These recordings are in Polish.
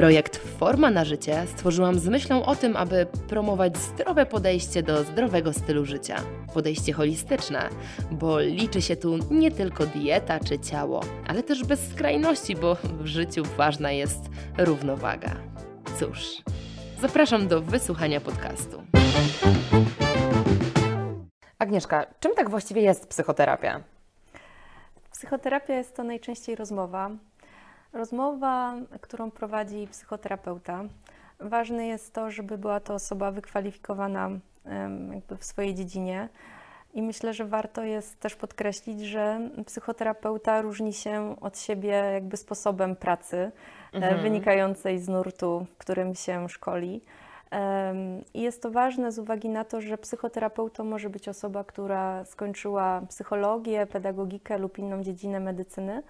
Projekt Forma na życie stworzyłam z myślą o tym, aby promować zdrowe podejście do zdrowego stylu życia. Podejście holistyczne, bo liczy się tu nie tylko dieta czy ciało, ale też bez skrajności, bo w życiu ważna jest równowaga. Cóż, zapraszam do wysłuchania podcastu. Agnieszka, czym tak właściwie jest psychoterapia? Psychoterapia jest to najczęściej rozmowa. Rozmowa, którą prowadzi psychoterapeuta. Ważne jest to, żeby była to osoba wykwalifikowana w swojej dziedzinie. I myślę, że warto jest też podkreślić, że psychoterapeuta różni się od siebie jakby sposobem pracy, e, mhm. wynikającej z nurtu, w którym się szkoli. I jest to ważne z uwagi na to, że psychoterapeutą może być osoba, która skończyła psychologię, pedagogikę lub inną dziedzinę medycyny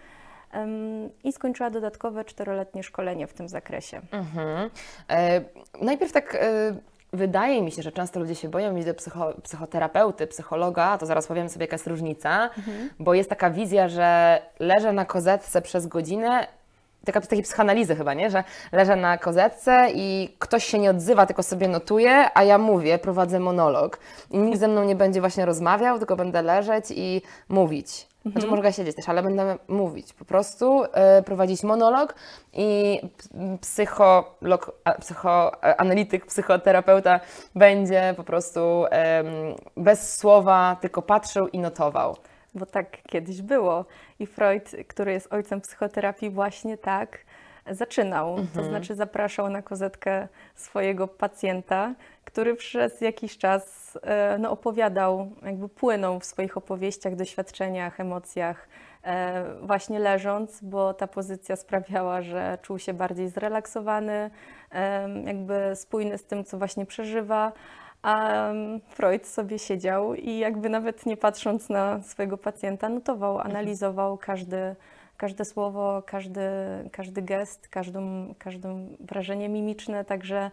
i skończyła dodatkowe czteroletnie szkolenie w tym zakresie. Mhm. E, najpierw tak e, wydaje mi się, że często ludzie się boją iść do psycho, psychoterapeuty, psychologa, to zaraz powiem sobie jaka jest różnica, mhm. bo jest taka wizja, że leżę na kozetce przez godzinę taka, takiej psychoanalizy chyba, nie? Że leżę na kozetce i ktoś się nie odzywa, tylko sobie notuje, a ja mówię, prowadzę monolog. I nikt ze mną nie będzie właśnie rozmawiał, tylko będę leżeć i mówić. Znaczy mhm. mogę siedzieć też, ale będę mówić. Po prostu y, prowadzić monolog i psycholog, psychoanalityk, psychoterapeuta będzie po prostu bez słowa tylko patrzył i notował bo tak kiedyś było. I Freud, który jest ojcem psychoterapii, właśnie tak zaczynał. Mhm. To znaczy zapraszał na kozetkę swojego pacjenta, który przez jakiś czas e, no, opowiadał, jakby płynął w swoich opowieściach, doświadczeniach, emocjach, e, właśnie leżąc, bo ta pozycja sprawiała, że czuł się bardziej zrelaksowany, jakby spójny z tym, co właśnie przeżywa. A Freud sobie siedział i jakby nawet nie patrząc na swojego pacjenta, notował, mhm. analizował każdy, każde słowo, każdy, każdy gest, każdą, każdą wrażenie mimiczne, także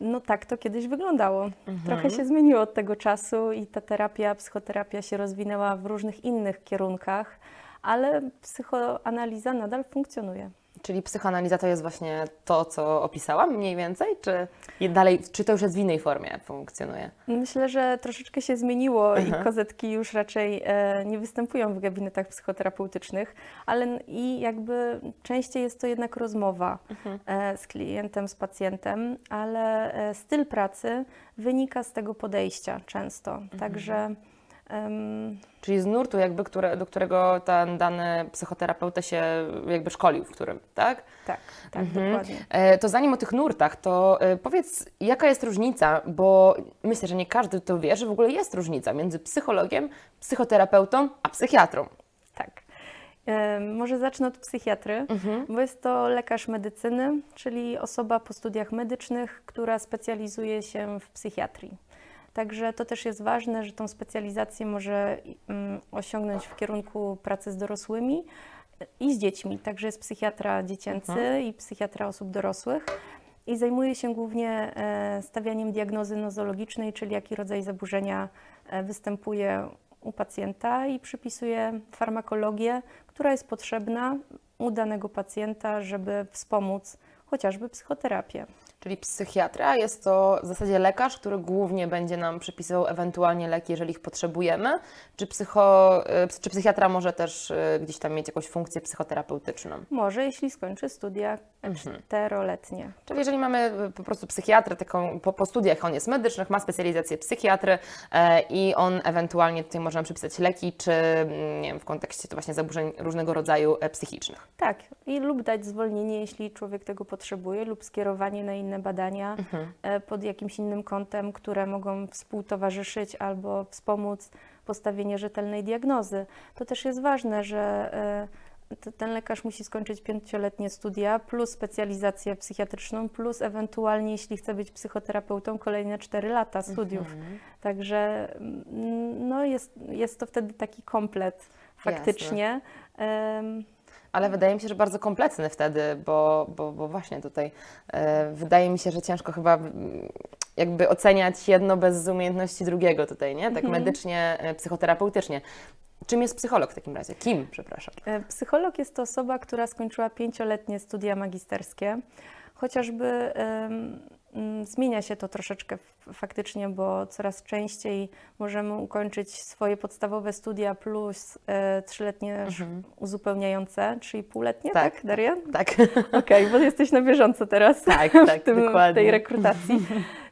no tak to kiedyś wyglądało. Mhm. Trochę się zmieniło od tego czasu i ta terapia, psychoterapia się rozwinęła w różnych innych kierunkach, ale psychoanaliza nadal funkcjonuje. Czyli psychoanaliza to jest właśnie to, co opisałam mniej więcej, czy dalej, czy to już jest w innej formie funkcjonuje? Myślę, że troszeczkę się zmieniło i kozetki już raczej e, nie występują w gabinetach psychoterapeutycznych, ale i jakby częściej jest to jednak rozmowa mhm. e, z klientem, z pacjentem, ale e, styl pracy wynika z tego podejścia często. Mhm. Także Um, Czyli z nurtu, jakby, które, do którego ten dany psychoterapeuta się jakby szkolił, w którym, tak? Tak, tak, mhm. dokładnie. E, to zanim o tych nurtach, to e, powiedz, jaka jest różnica, bo myślę, że nie każdy to wie, że w ogóle jest różnica między psychologiem, psychoterapeutą, a psychiatrą. Tak. E, może zacznę od psychiatry, mhm. bo jest to lekarz medycyny, czyli osoba po studiach medycznych, która specjalizuje się w psychiatrii. Także to też jest ważne, że tą specjalizację może mm, osiągnąć w kierunku pracy z dorosłymi i z dziećmi. Także jest psychiatra dziecięcy mhm. i psychiatra osób dorosłych i zajmuje się głównie e, stawianiem diagnozy nozologicznej, czyli jaki rodzaj zaburzenia e, występuje u pacjenta i przypisuje farmakologię, która jest potrzebna u danego pacjenta, żeby wspomóc chociażby psychoterapię. Czyli psychiatra jest to w zasadzie lekarz, który głównie będzie nam przepisywał ewentualnie leki, jeżeli ich potrzebujemy, czy, psycho, y, czy psychiatra może też y, gdzieś tam mieć jakąś funkcję psychoterapeutyczną? Może, jeśli skończy studia mhm. czteroletnie. Czyli jeżeli mamy y, po prostu psychiatrę, taką, po, po studiach on jest medycznych, ma specjalizację psychiatry e, i on ewentualnie tutaj może nam przepisać leki, czy mm, nie wiem, w kontekście to właśnie zaburzeń różnego rodzaju e, psychicznych. Tak, i lub dać zwolnienie, jeśli człowiek tego potrzebuje, lub skierowanie na inne badania mhm. E, pod jakimś innym kątem, które mogą współtowarzyszyć albo wspomóc postawienie rzetelnej diagnozy. To też jest ważne, że to ten lekarz musi skończyć pięcioletnie studia, plus specjalizację psychiatryczną, plus ewentualnie, jeśli chce być psychoterapeutą, kolejne 4 lata studiów. Mhm. Także mm, no jest, jest to wtedy taki komplet faktycznie. Em, Ale wydaje mi się, że bardzo kompletny wtedy, bo, bo, bo właśnie tutaj e, wydaje mi się, że ciężko chyba mm, jakby oceniać jedno bez umiejętności drugiego tutaj, nie? Tak medycznie, e, psychoterapeutycznie. Czym jest psycholog w takim razie? Kim, przepraszam? E, Psycholog jest to osoba, która skończyła pięcioletnie studia magisterskie. Chociażby zmienia się to troszeczkę faktycznie, bo coraz częściej możemy ukończyć swoje podstawowe studia plus e, trzyletnie sz- uzupełniające, czyli półletnie, tak, Tak. Daria? Tak. Okej, bo jesteś na bieżąco teraz Tak, tak, w, tym, w dokładnie. tej rekrutacji.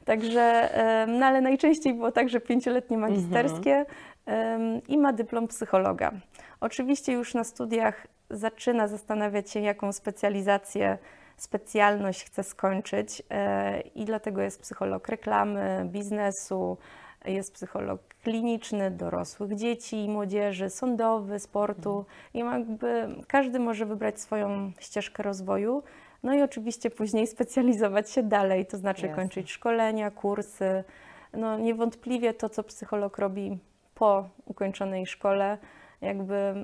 Także, no ale najczęściej było tak, że pięcioletnie Mhm. magisterskie em, i ma dyplom psychologa. Oczywiście już na studiach zaczyna zastanawiać się, jaką specjalizację, specjalność chce skończyć e, i dlatego jest psycholog reklamy, biznesu, jest psycholog kliniczny, dorosłych dzieci i młodzieży, sądowy, sportu i jakby każdy może wybrać swoją ścieżkę rozwoju. No i oczywiście później specjalizować się dalej, to znaczy Jasne. kończyć szkolenia, kursy. No niewątpliwie to, co psycholog robi po ukończonej szkole, jakby,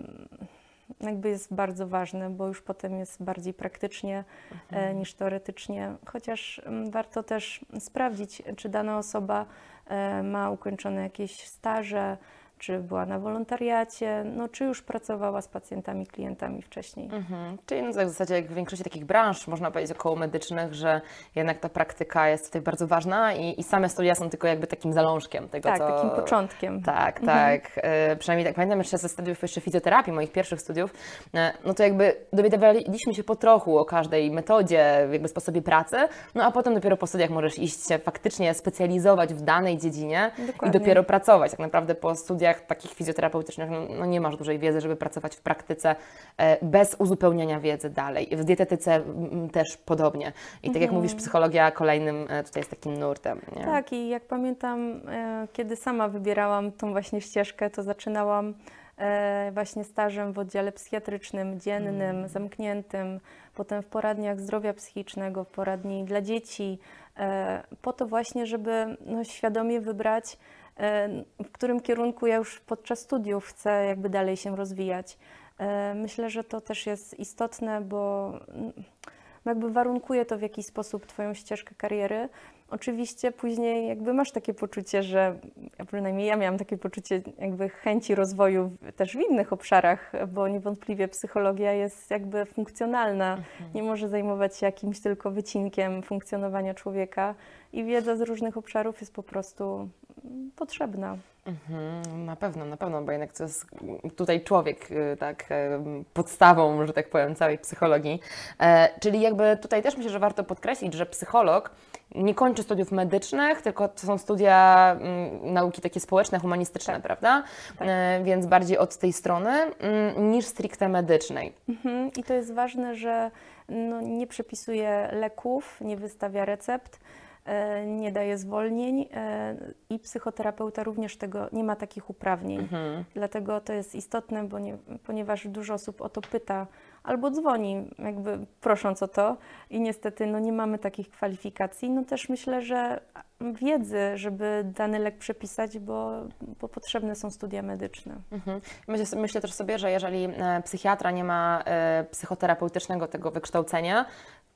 jakby jest bardzo ważne, bo już potem jest bardziej praktycznie e, niż teoretycznie. Chociaż mm, warto też sprawdzić, czy dana osoba e, ma ukończone jakieś staże, czy była na wolontariacie, no, czy już pracowała z pacjentami, klientami wcześniej. Mhm. Czyli no, tak w zasadzie jak w większości takich branż, można powiedzieć około medycznych, że jednak ta praktyka jest tutaj bardzo ważna i, i same studia są tylko jakby takim zalążkiem tego, Tak, co... takim początkiem. Tak, tak. E, przynajmniej tak pamiętam jeszcze ze studiów jeszcze fizjoterapii, moich pierwszych studiów, e, no to jakby dowiadywaliśmy się po trochu o każdej metodzie, jakby sposobie pracy, no a potem dopiero po studiach możesz iść się faktycznie specjalizować w danej dziedzinie i Dokładnie. dopiero pracować. Tak naprawdę po studiach takich fizjoterapeutycznych no, no nie masz dużej wiedzy, żeby pracować w praktyce e, bez uzupełniania wiedzy dalej. W dietetyce mm, też podobnie. I tak jak mówisz, psychologia kolejnym e, tutaj jest takim nurtem. Nie? Tak, i jak pamiętam, e, kiedy sama wybierałam tą właśnie ścieżkę, to zaczynałam właśnie stażem w oddziale psychiatrycznym, dziennym, zamkniętym, potem w poradniach zdrowia psychicznego, w poradni dla dzieci, po to właśnie, żeby no, świadomie wybrać, w którym kierunku ja już podczas studiów chcę jakby dalej się rozwijać. E, Myślę, że to też jest istotne, bo mm, jakby warunkuje to w jakiś sposób Twoją ścieżkę kariery. Oczywiście później jakby masz takie poczucie, że a przynajmniej ja miałam takie poczucie jakby chęci rozwoju też w innych obszarach, bo niewątpliwie psychologia jest jakby funkcjonalna, nie może zajmować się jakimś tylko wycinkiem funkcjonowania człowieka i wiedza z różnych obszarów jest po prostu potrzebna. Mhm, na pewno, na pewno, bo jednak to jest tutaj człowiek, y, tak, podstawą, że tak powiem, całej psychologii. E, czyli jakby tutaj też myślę, że warto podkreślić, że psycholog nie kończy studiów medycznych, tylko to są studia mm, nauki takie społeczne, humanistyczne, prawda? Tak. E, więc bardziej od tej strony mm, niż stricte medycznej. Mhm. I to jest ważne, że no, nie przepisuje leków, nie wystawia recept, nie daje zwolnień e, i psychoterapeuta również tego nie ma takich uprawnień. Dlatego to jest istotne, bo nie, ponieważ dużo osób o to pyta albo dzwoni, jakby prosząc o to i niestety no, nie mamy takich kwalifikacji. No też myślę, że wiedzy, żeby dany lek przepisać, bo, bo potrzebne są studia medyczne. Mhm. Myślę, myślę też sobie, że jeżeli e, psychiatra nie ma e, psychoterapeutycznego tego wykształcenia,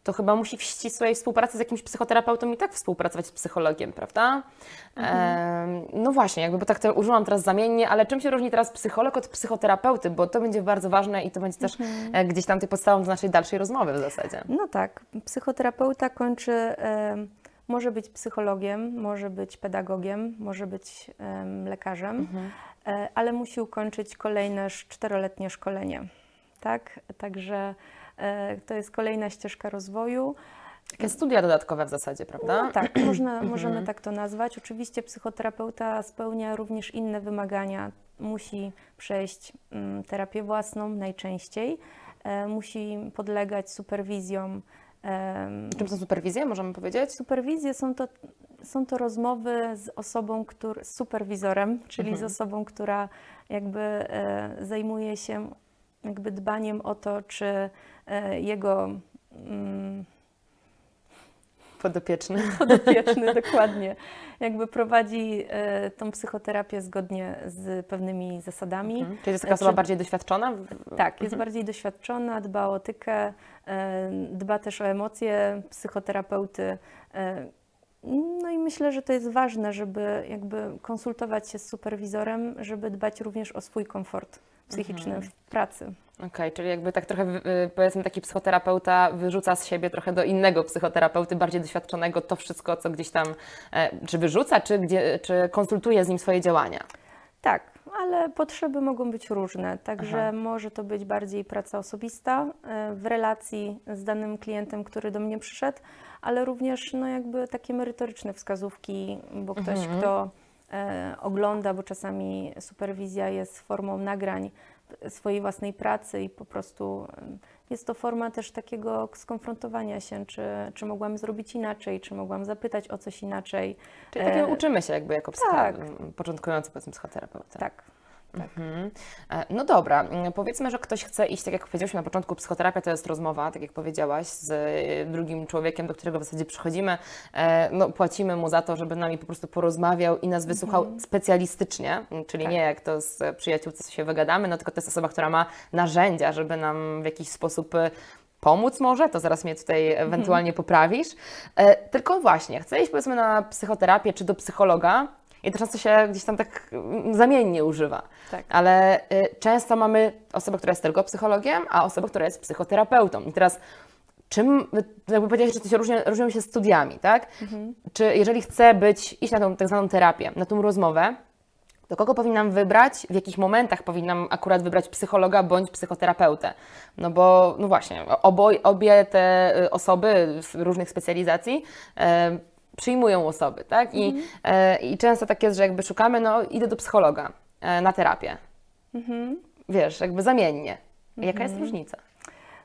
to chyba musi w ścisłej współpracy z jakimś psychoterapeutą i tak współpracować z psychologiem, prawda? E, no właśnie, jakby, bo tak to użyłam teraz zamiennie, ale czym się różni teraz psycholog od psychoterapeuty? Bo to będzie bardzo ważne i to będzie też e, gdzieś tam tej podstawą do naszej dalszej rozmowy w zasadzie. No tak, psychoterapeuta kończy, em, może być psychologiem, może być pedagogiem, może być em, lekarzem, e, ale musi ukończyć kolejne czteroletnie szkolenie. Tak, także e, to jest kolejna ścieżka rozwoju. Takie studia dodatkowe w zasadzie, prawda? No tak, można, możemy tak to nazwać. Oczywiście psychoterapeuta spełnia również inne wymagania. Musi przejść mm, terapię własną najczęściej, e, musi podlegać superwizjom. Czym są superwizje, możemy powiedzieć? Superwizje są to, są to rozmowy z osobą, który, z superwizorem, czyli z osobą, która jakby e, zajmuje się jakby dbaniem o to, czy e, jego mm, Podopieczny. podopieczny dokładnie jakby prowadzi e, tą psychoterapię zgodnie z pewnymi zasadami. Mhm. Czyli jest taka osoba Czy- bardziej doświadczona? Tak, jest bardziej doświadczona, dba o etykę, e, dba też o emocje psychoterapeuty. e, No i myślę, że to jest ważne, żeby jakby konsultować się z superwizorem, żeby dbać również o swój komfort psychiczny w pracy. Okej, czyli jakby tak trochę, y, powiedzmy, taki psychoterapeuta wyrzuca z siebie trochę do innego psychoterapeuty, bardziej doświadczonego, to wszystko, co gdzieś tam, e, czy wyrzuca, czy, gdzie, czy konsultuje z nim swoje działania. Tak, ale potrzeby mogą być różne, także Aha. może to być bardziej praca osobista e, w relacji z danym klientem, który do mnie przyszedł, ale również no, jakby takie merytoryczne wskazówki, bo ktoś, Mhm. kto ogląda, bo czasami superwizja jest formą nagrań swojej własnej pracy i po prostu e, jest to forma też takiego skonfrontowania się, czy, czy mogłam zrobić inaczej, czy mogłam zapytać o coś inaczej. Czyli takie E, uczymy się jakby jako tak. początkujący, powiedzmy, psychoterapeuta. Tak. Mhm. E, No dobra, Mm, powiedzmy, że ktoś chce iść, tak jak powiedzieliśmy na początku, psychoterapia to jest rozmowa, tak jak powiedziałaś, z e, drugim człowiekiem, do którego w zasadzie przychodzimy, e, no płacimy mu za to, żeby nami po prostu porozmawiał i nas wysłuchał specjalistycznie, m, czyli Tak. nie jak to z przyjaciółce się wygadamy, no tylko to jest osoba, która ma narzędzia, żeby nam w jakiś sposób pomóc może, to zaraz mnie tutaj ewentualnie poprawisz. E, tylko właśnie, chcę iść powiedzmy na psychoterapię czy do psychologa i to często się gdzieś tam tak mm, zamiennie używa. Tak. Ale y, często mamy osobę, która jest tylko psychologiem, a osobę, która jest psychoterapeutą. I teraz czym, jakby powiedziałeś, że to się różnią, różnią się studiami, tak? Czy jeżeli chcę być, iść na tą tak zwaną terapię, na tą rozmowę, to kogo powinnam wybrać, w jakich momentach powinnam akurat wybrać psychologa bądź psychoterapeutę? No bo, no właśnie, oboj, obie te y, osoby w różnych specjalizacji e, przyjmują osoby, tak? I, e, I często tak jest, że jakby szukamy, no idę do psychologa e, na terapię. Wiesz, jakby zamiennie. Jaka jest różnica?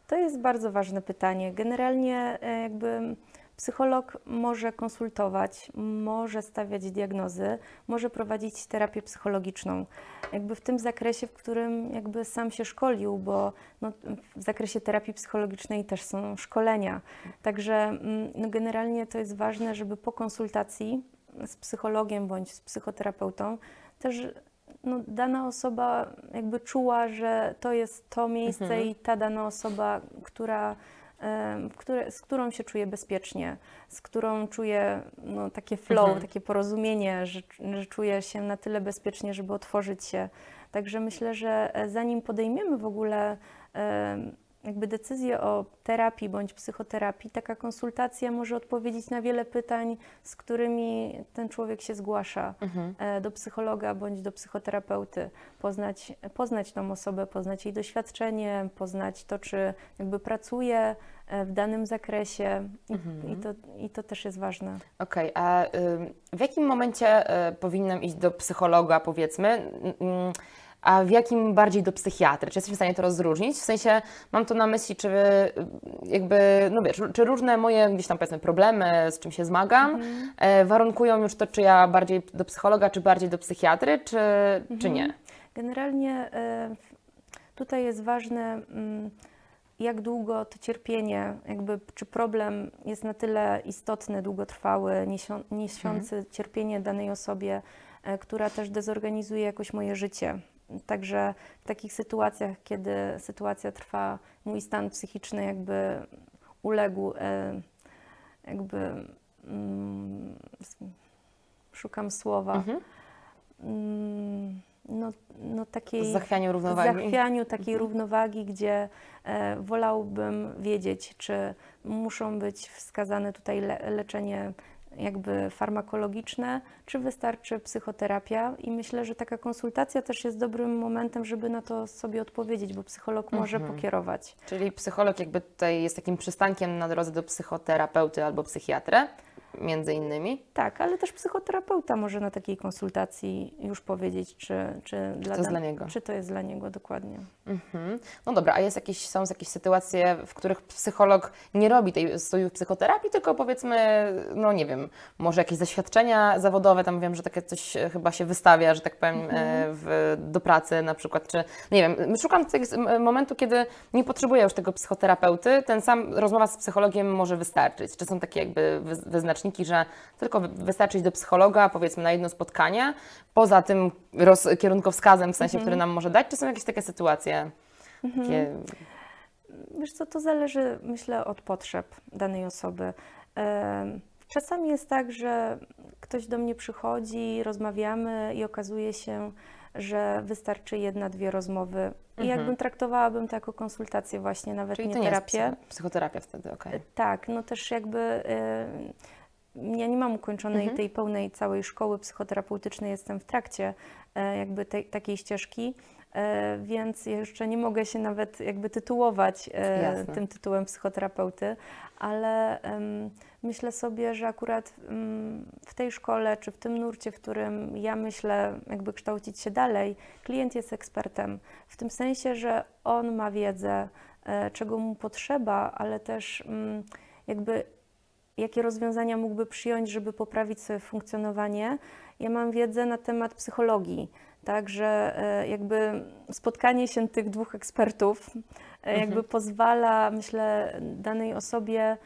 To jest bardzo ważne pytanie. Generalnie e, jakby psycholog może konsultować, może stawiać diagnozy, może prowadzić terapię psychologiczną. Jakby w tym zakresie, w którym jakby sam się szkolił, bo no, w zakresie terapii psychologicznej też są szkolenia. Także mm, no, generalnie to jest ważne, żeby po konsultacji z psychologiem bądź z psychoterapeutą też no, dana osoba jakby czuła, że to jest to miejsce i ta dana osoba, która, które, z którą się czuje bezpiecznie, z którą czuje no, takie flow, Mhm. takie porozumienie, że, że czuje się na tyle bezpiecznie, żeby otworzyć się. Także myślę, że e, zanim podejmiemy w ogóle jakby decyzję o terapii bądź psychoterapii, taka konsultacja może odpowiedzieć na wiele pytań, z którymi ten człowiek się zgłasza e, do psychologa bądź do psychoterapeuty. Poznać, poznać tą osobę, poznać jej doświadczenie, poznać to, czy jakby pracuje e, w danym zakresie i, i, to, i to też jest ważne. Okej, a ym, w jakim momencie y, powinnam iść do psychologa, powiedzmy, a w jakim bardziej do psychiatry? Czy jesteś w stanie to rozróżnić? W sensie mam tu na myśli, czy y, jakby, no wiesz, czy różne moje gdzieś tam powiedzmy problemy, z czym się zmagam, e, warunkują już to, czy ja bardziej do psychologa, czy bardziej do psychiatry, czy, czy nie? Generalnie e, tutaj jest ważne, mm, jak długo to cierpienie, jakby czy problem jest na tyle istotny, długotrwały, niesią- niesiący cierpienie danej osobie, e, która też dezorganizuje jakoś moje życie. Także w takich sytuacjach, kiedy sytuacja trwa, mój stan psychiczny jakby uległ, e, jakby mm, szukam słowa. Mhm. Mm, no, no takiej Zachwianiu równowagi. zachwianiu takiej równowagi, gdzie e, wolałbym wiedzieć, czy muszą być wskazane tutaj le, leczenie jakby farmakologiczne, czy wystarczy psychoterapia i myślę, że taka konsultacja też jest dobrym momentem, żeby na to sobie odpowiedzieć, bo psycholog może Mhm. pokierować. Czyli psycholog jakby tutaj jest takim przystankiem na drodze do psychoterapeuty albo psychiatry. Między innymi. Tak, ale też psychoterapeuta może na takiej konsultacji już powiedzieć, czy, czy, dla, to jest dla niego. czy to jest dla niego dokładnie. Mhm. No dobra, a jest jakieś, są jakieś sytuacje, w których psycholog nie robi tej studiów psychoterapii, tylko powiedzmy, no nie wiem, może jakieś zaświadczenia zawodowe, tam wiem, że takie coś chyba się wystawia, że tak powiem, e, Mhm. w, do pracy na przykład, czy nie wiem, szukam momentu, kiedy nie potrzebuję już tego psychoterapeuty, ten sam rozmowa z psychologiem może wystarczyć. Czy są takie jakby wy- wyznaczniki, że tylko wy- wystarczy iść do psychologa, powiedzmy na jedno spotkanie, poza tym roz, kierunkowskazem w sensie, Mhm. który nam może dać, czy są jakieś takie sytuacje? Takie, Wiesz co, to zależy, myślę, od potrzeb danej osoby. Czasami jest tak, że ktoś do mnie przychodzi, rozmawiamy i okazuje się, że wystarczy jedna, dwie rozmowy. I Mhm. jakbym traktowałabym to jako konsultację właśnie, nawet Czyli nie to nie jest terapię. psycho- psychoterapia wtedy, okej. Tak, no też jakby ja nie mam ukończonej Mhm. tej pełnej całej szkoły psychoterapeutycznej, jestem w trakcie e, jakby tej, takiej ścieżki, e, więc jeszcze nie mogę się nawet jakby tytułować e, Jasne. tym tytułem psychoterapeuty, ale myślę sobie, że akurat w tej szkole czy w tym nurcie, w którym ja myślę jakby kształcić się dalej, klient jest ekspertem w tym sensie, że on ma wiedzę, czego mu potrzeba, ale też jakby jakie rozwiązania mógłby przyjąć, żeby poprawić swoje funkcjonowanie. Ja mam wiedzę na temat psychologii, także e, jakby spotkanie się tych dwóch ekspertów e, jakby pozwala, myślę, danej osobie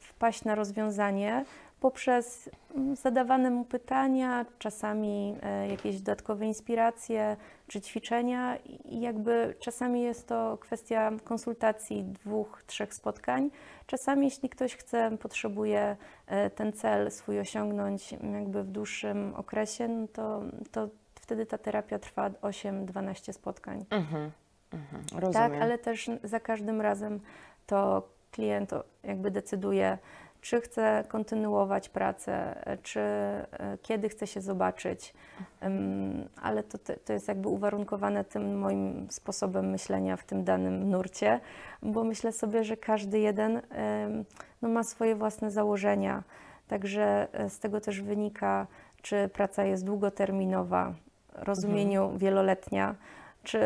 wpaść na rozwiązanie poprzez mm, zadawane mu pytania, czasami e, jakieś dodatkowe inspiracje czy ćwiczenia i jakby czasami jest to kwestia konsultacji dwóch, trzech spotkań. Czasami jeśli ktoś chce, potrzebuje e, ten cel swój osiągnąć m, jakby w dłuższym okresie, no to, to wtedy ta terapia trwa 8-12 spotkań. Mhm. Mhm. Rozumiem. Tak, ale też za każdym razem to klient jakby decyduje, czy chce kontynuować pracę, e, czy e, kiedy chce się zobaczyć, ale to, to jest jakby uwarunkowane tym moim sposobem myślenia w tym danym nurcie, bo myślę sobie, że każdy jeden no, ma swoje własne założenia, także e, z tego też wynika, czy praca jest długoterminowa, w rozumieniu wieloletnia, czy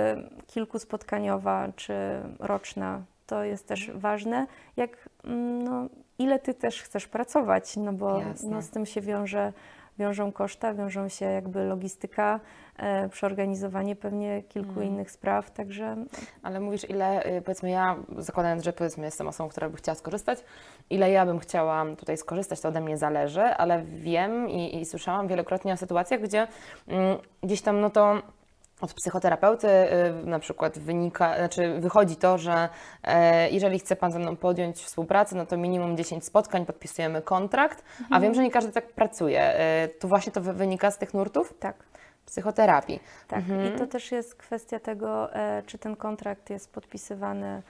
kilkuspotkaniowa, czy roczna. To jest też ważne, jak mm, no, ile ty też chcesz pracować, no bo Jasne. no, z tym się wiąże, wiążą koszta, wiążą się jakby logistyka, e, przeorganizowanie pewnie kilku Mhm. innych spraw, także Ale mówisz, ile, y, powiedzmy ja, zakładając, że powiedzmy jestem osobą, która by chciała skorzystać, ile ja bym chciała tutaj skorzystać, to ode mnie zależy, ale wiem i, i słyszałam wielokrotnie o sytuacjach, gdzie mm, gdzieś tam no to od psychoterapeuty y, na przykład wynika, znaczy wychodzi to, że e, jeżeli chce Pan ze mną podjąć współpracę, no to minimum 10 spotkań, podpisujemy kontrakt, a wiem, że nie każdy tak pracuje. E, to właśnie to wy- wynika z tych nurtów tak. psychoterapii. Tak, Mhm. i to też jest kwestia tego, e, czy ten kontrakt jest podpisywany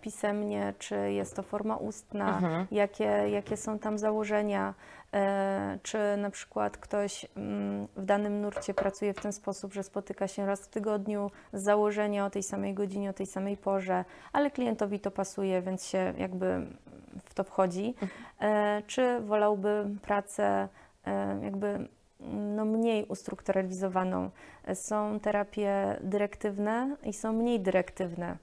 pisemnie, czy jest to forma ustna, Mhm. jakie, jakie są tam założenia, czy na przykład ktoś mm, w danym nurcie pracuje w ten sposób, że spotyka się raz w tygodniu z założenia o tej samej godzinie, o tej samej porze, ale klientowi to pasuje, więc się jakby w to wchodzi. E, Czy wolałby pracę e, jakby no, mniej ustrukturalizowaną. Są terapie dyrektywne i są mniej dyrektywne.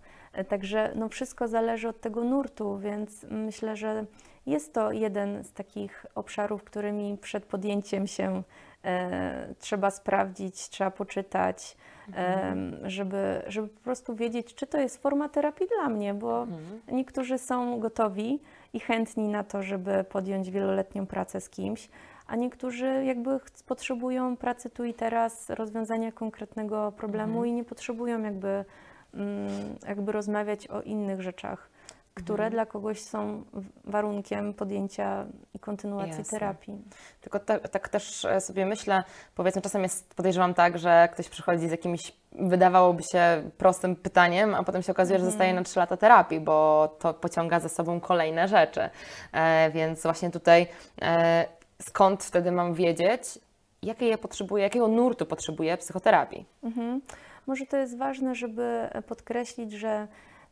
Także no, wszystko zależy od tego nurtu, więc myślę, że jest to jeden z takich obszarów, którymi przed podjęciem się e, trzeba sprawdzić, trzeba poczytać, e, żeby, żeby po prostu wiedzieć, czy to jest forma terapii dla mnie, bo niektórzy są gotowi i chętni na to, żeby podjąć wieloletnią pracę z kimś, a niektórzy jakby potrzebują pracy tu i teraz, rozwiązania konkretnego problemu i nie potrzebują jakby, mm, jakby rozmawiać o innych rzeczach, które dla kogoś są warunkiem podjęcia i kontynuacji Jasne. terapii. Tylko tak, tak też e, sobie myślę, powiedzmy, czasem jest, podejrzewam tak, że ktoś przychodzi z jakimś, wydawałoby się prostym pytaniem, a potem się okazuje, że zostaje na 3 lata terapii, bo to pociąga za sobą kolejne rzeczy. E, więc właśnie tutaj e, skąd wtedy mam wiedzieć, jakiej ja potrzebuję, jakiego nurtu potrzebuję psychoterapii. Mhm. Może to jest ważne, żeby podkreślić, że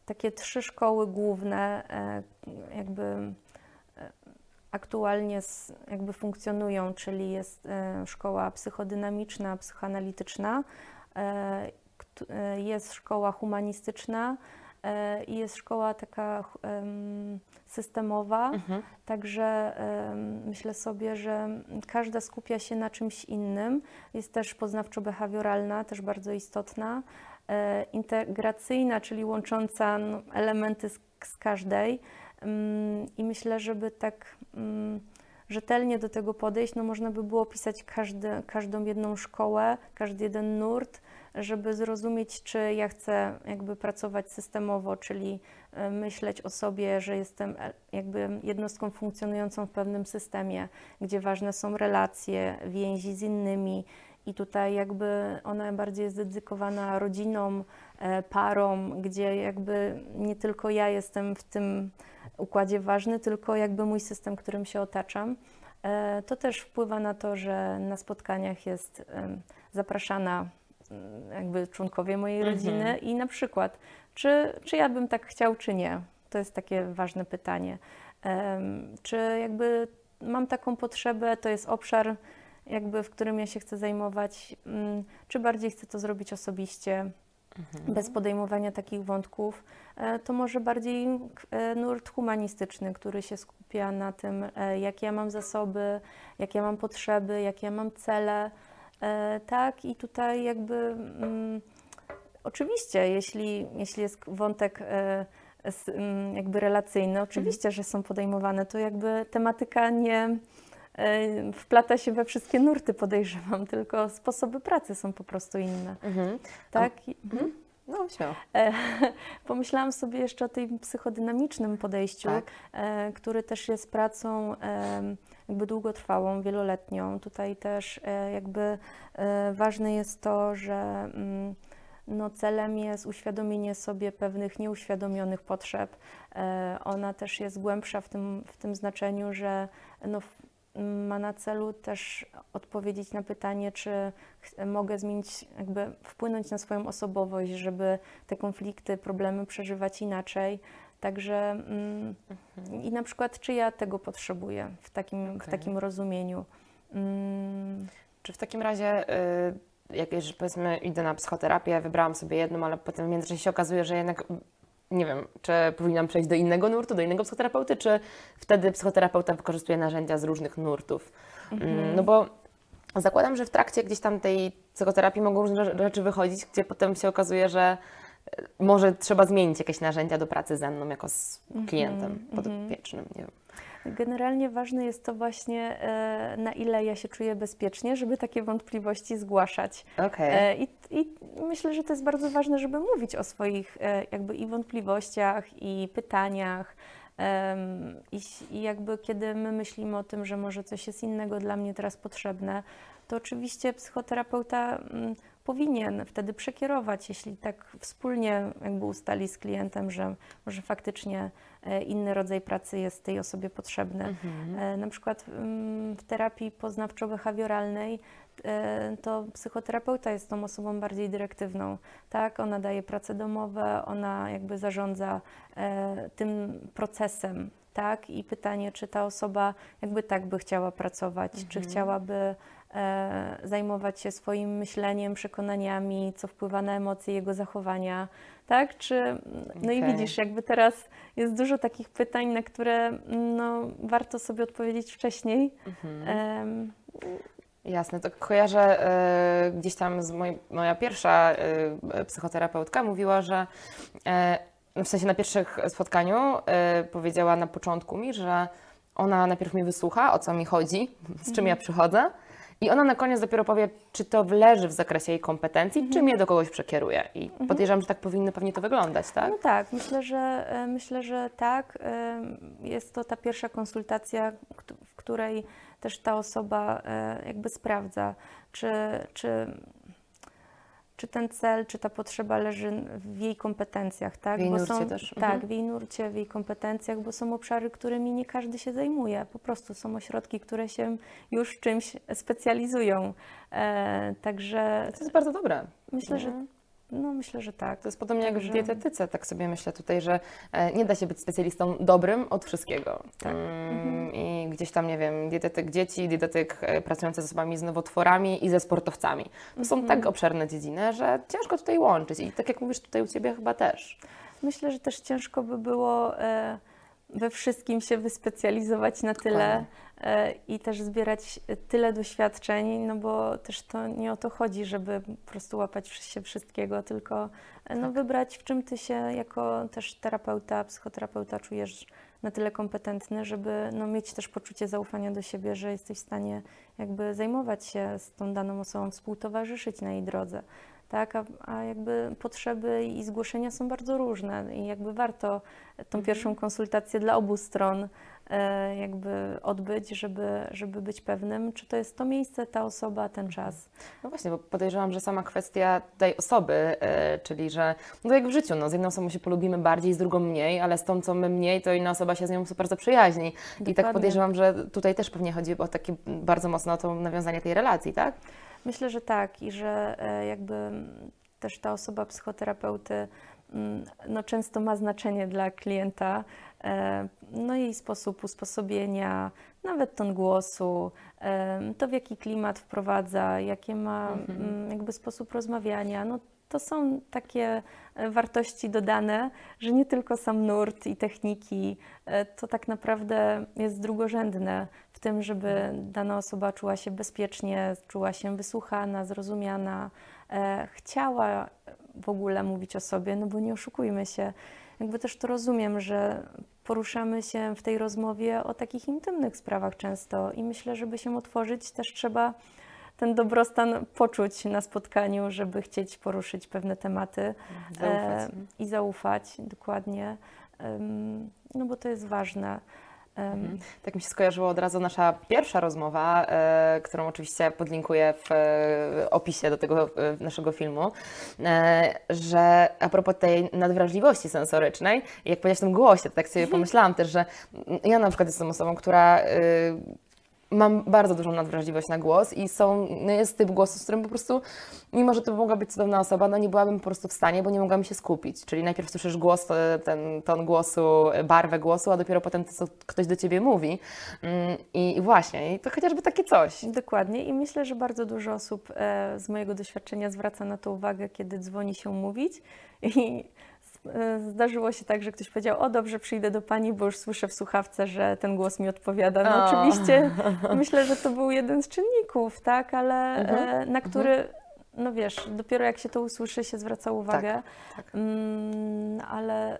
takie trzy szkoły główne, e, jakby e, aktualnie jakby funkcjonują, czyli jest e, szkoła psychodynamiczna, psychoanalityczna, jest szkoła humanistyczna i jest szkoła taka systemowa. Mhm. Także myślę sobie, że każda skupia się na czymś innym. Jest też poznawczo-behawioralna, też bardzo istotna. E, integracyjna, czyli łącząca no, elementy z, z każdej. Mm, I myślę, żeby tak mm, rzetelnie do tego podejść, no można by było pisać każdy, każdą jedną szkołę, każdy jeden nurt, żeby zrozumieć, czy ja chcę jakby pracować systemowo, czyli e, myśleć o sobie, że jestem e, jakby jednostką funkcjonującą w pewnym systemie, gdzie ważne są relacje, więzi z innymi i tutaj jakby ona bardziej jest dedykowana rodzinom, e, parom, gdzie jakby nie tylko ja jestem w tym układzie ważny, tylko jakby mój system, którym się otaczam. E, To też wpływa na to, że na spotkaniach jest zapraszana mm, jakby członkowie mojej Mhm. rodziny i na przykład, czy, czy ja bym tak chciał, czy nie? To jest takie ważne pytanie. Czy jakby mam taką potrzebę, to jest obszar, jakby w którym ja się chcę zajmować, mm, czy bardziej chcę to zrobić osobiście, bez podejmowania takich wątków, e, to może bardziej e, nurt humanistyczny, który się skupia na tym, e, jakie ja mam zasoby, jakie ja mam potrzeby, jakie ja mam cele. Tak, i tutaj jakby mm, oczywiście, jeśli, jeśli jest wątek mm, jakby relacyjny, oczywiście, że są podejmowane, to jakby tematyka nie wplata się we wszystkie nurty, podejrzewam, tylko sposoby pracy są po prostu inne. Mhm. Tak? I- No, śmiało. E, Pomyślałam sobie jeszcze o tym psychodynamicznym podejściu, Tak. e, który też jest pracą jakby długotrwałą, wieloletnią. Tutaj też e, jakby ważne jest to, że mm, no, celem jest uświadomienie sobie pewnych nieuświadomionych potrzeb. Ona też jest głębsza w tym, w tym znaczeniu, że no, ma na celu też odpowiedzieć na pytanie, czy mogę zmienić, jakby wpłynąć na swoją osobowość, żeby te konflikty, problemy przeżywać inaczej. Także mm, i na przykład, czy ja tego potrzebuję w takim, w Okej. takim rozumieniu. Mm, Czy w takim razie, y, jak już powiedzmy idę na psychoterapię, wybrałam sobie jedną, ale potem w międzyczasie się okazuje, że jednak nie wiem, czy powinnam przejść do innego nurtu, do innego psychoterapeuty, czy wtedy psychoterapeuta wykorzystuje narzędzia z różnych nurtów. Mm, No bo zakładam, że w trakcie gdzieś tam tej psychoterapii mogą różne rze- rzeczy wychodzić, gdzie potem się okazuje, że y, może trzeba zmienić jakieś narzędzia do pracy ze mną jako z klientem podopiecznym, nie wiem. Generalnie ważne jest to właśnie, e, na ile ja się czuję bezpiecznie, żeby takie wątpliwości zgłaszać. Okej. E, I, I myślę, że to jest bardzo ważne, żeby mówić o swoich e, jakby i wątpliwościach, i pytaniach. I, I jakby kiedy my myślimy o tym, że może coś jest innego dla mnie teraz potrzebne, to oczywiście psychoterapeuta mm, powinien wtedy przekierować, jeśli tak wspólnie jakby ustali z klientem, że może faktycznie e, inny rodzaj pracy jest tej osobie potrzebny. Mhm. E, Na przykład mm, w terapii poznawczo-behawioralnej e, to psychoterapeuta jest tą osobą bardziej dyrektywną, tak? Ona daje prace domowe, ona jakby zarządza tym procesem, tak? I pytanie, czy ta osoba jakby tak by chciała pracować, czy Mhm. chciałaby e, zajmować się swoim myśleniem, przekonaniami, co wpływa na emocje jego zachowania, tak? Czy, no i Okej. widzisz, jakby teraz jest dużo takich pytań, na które no, warto sobie odpowiedzieć wcześniej. Mhm. Em, Jasne, to kojarzę e, gdzieś tam z moj, moja pierwsza e, psychoterapeutka mówiła, że e, w sensie na pierwszych spotkaniu e, powiedziała na początku mi, że ona najpierw mnie wysłucha, o co mi chodzi, z czym ja przychodzę i ona na koniec dopiero powie, czy to leży w zakresie jej kompetencji, czy mnie do kogoś przekieruje. I podejrzewam, że tak powinno pewnie to wyglądać, tak? No tak, myślę, że e, myślę, że tak. Em, Jest to ta pierwsza konsultacja, w której też ta osoba e, jakby sprawdza, czy, czy, czy ten cel, czy ta potrzeba leży w jej kompetencjach, tak? W jej Bo nurcie są, też, Tak, mhm. w jej nurcie, w jej kompetencjach, bo są obszary, którymi nie każdy się zajmuje. Po prostu są ośrodki, które się już czymś specjalizują. E, Także To jest bardzo dobre. myślę, że Mhm. No myślę, że tak. To jest podobnie jak w dietetyce, tak sobie myślę tutaj, że e, nie da się być specjalistą dobrym od wszystkiego. Tak. Mm, gdzieś tam, nie wiem, dietetyk dzieci, dietetyk e, pracujący z osobami z nowotworami i ze sportowcami. To są Mhm. tak obszerne dziedziny, że ciężko tutaj łączyć. I tak jak mówisz tutaj u Ciebie chyba też. Myślę, że też ciężko by było e, we wszystkim się wyspecjalizować na tyle e, i też zbierać tyle doświadczeń, no bo też to nie o to chodzi, żeby po prostu łapać się wszystkiego, tylko no, Tak. wybrać, w czym ty się jako też terapeuta, psychoterapeuta czujesz na tyle kompetentny, żeby no, mieć też poczucie zaufania do siebie, że jesteś w stanie jakby zajmować się z tą daną osobą, współtowarzyszyć na jej drodze. Tak, a, a jakby potrzeby i zgłoszenia są bardzo różne i jakby warto tą pierwszą konsultację dla obu stron e, jakby odbyć, żeby, żeby być pewnym, czy to jest to miejsce, ta osoba, ten czas. No właśnie, bo podejrzewam, że sama kwestia tej osoby, e, czyli że, no jak w życiu, no, z jedną osobą się polubimy bardziej, z drugą mniej, ale z tą, co my mniej, to inna osoba się z nią super zaprzyjaźni. I tak Dokładnie. podejrzewam, że tutaj też pewnie chodzi o takie bardzo mocno o to nawiązanie tej relacji, tak? Myślę, że tak i że e, jakby też ta osoba psychoterapeuty mm, no, często ma znaczenie dla klienta. e, No jej sposób usposobienia, nawet ton głosu, to w jaki klimat wprowadza, jakie ma mm, jakby sposób rozmawiania. No, to są takie e, wartości dodane, że nie tylko sam nurt i techniki, to tak naprawdę jest drugorzędne tym, żeby dana osoba czuła się bezpiecznie, czuła się wysłuchana, zrozumiana, e, chciała w ogóle mówić o sobie, no bo nie oszukujmy się. Jakby też to rozumiem, że poruszamy się w tej rozmowie o takich intymnych sprawach często i myślę, żeby się otworzyć, też trzeba ten dobrostan poczuć na spotkaniu, żeby chcieć poruszyć pewne tematy Zaufać. e, i zaufać dokładnie, Em, no bo to jest ważne. Mhm. Tak mi się skojarzyło od razu nasza pierwsza rozmowa, e, którą oczywiście podlinkuję w e, opisie do tego e, naszego filmu, że a propos tej nadwrażliwości sensorycznej, jak powiedziałaś o tym głosie, tak sobie pomyślałam też, że ja na przykład jestem osobą, która e, mam bardzo dużą nadwrażliwość na głos i są, no jest typ głosu, z którym po prostu, mimo że to mogła być cudowna osoba, no nie byłabym po prostu w stanie, bo nie mogłam się skupić. Czyli najpierw słyszysz głos, e, ten ton głosu, barwę głosu, a dopiero potem to, co ktoś do ciebie mówi. Mm, I, właśnie, to chociażby takie coś. Dokładnie i myślę, że bardzo dużo osób e, z mojego doświadczenia zwraca na to uwagę, kiedy dzwoni się mówić i e, zdarzyło się tak, że ktoś powiedział, o dobrze, przyjdę do Pani, bo już słyszę w słuchawce, że ten głos mi odpowiada. No O. oczywiście myślę, że to był jeden z czynników, tak, ale Mhm, e, na który, no wiesz, dopiero jak się to usłyszy, się zwraca uwagę. tak. Mm, ale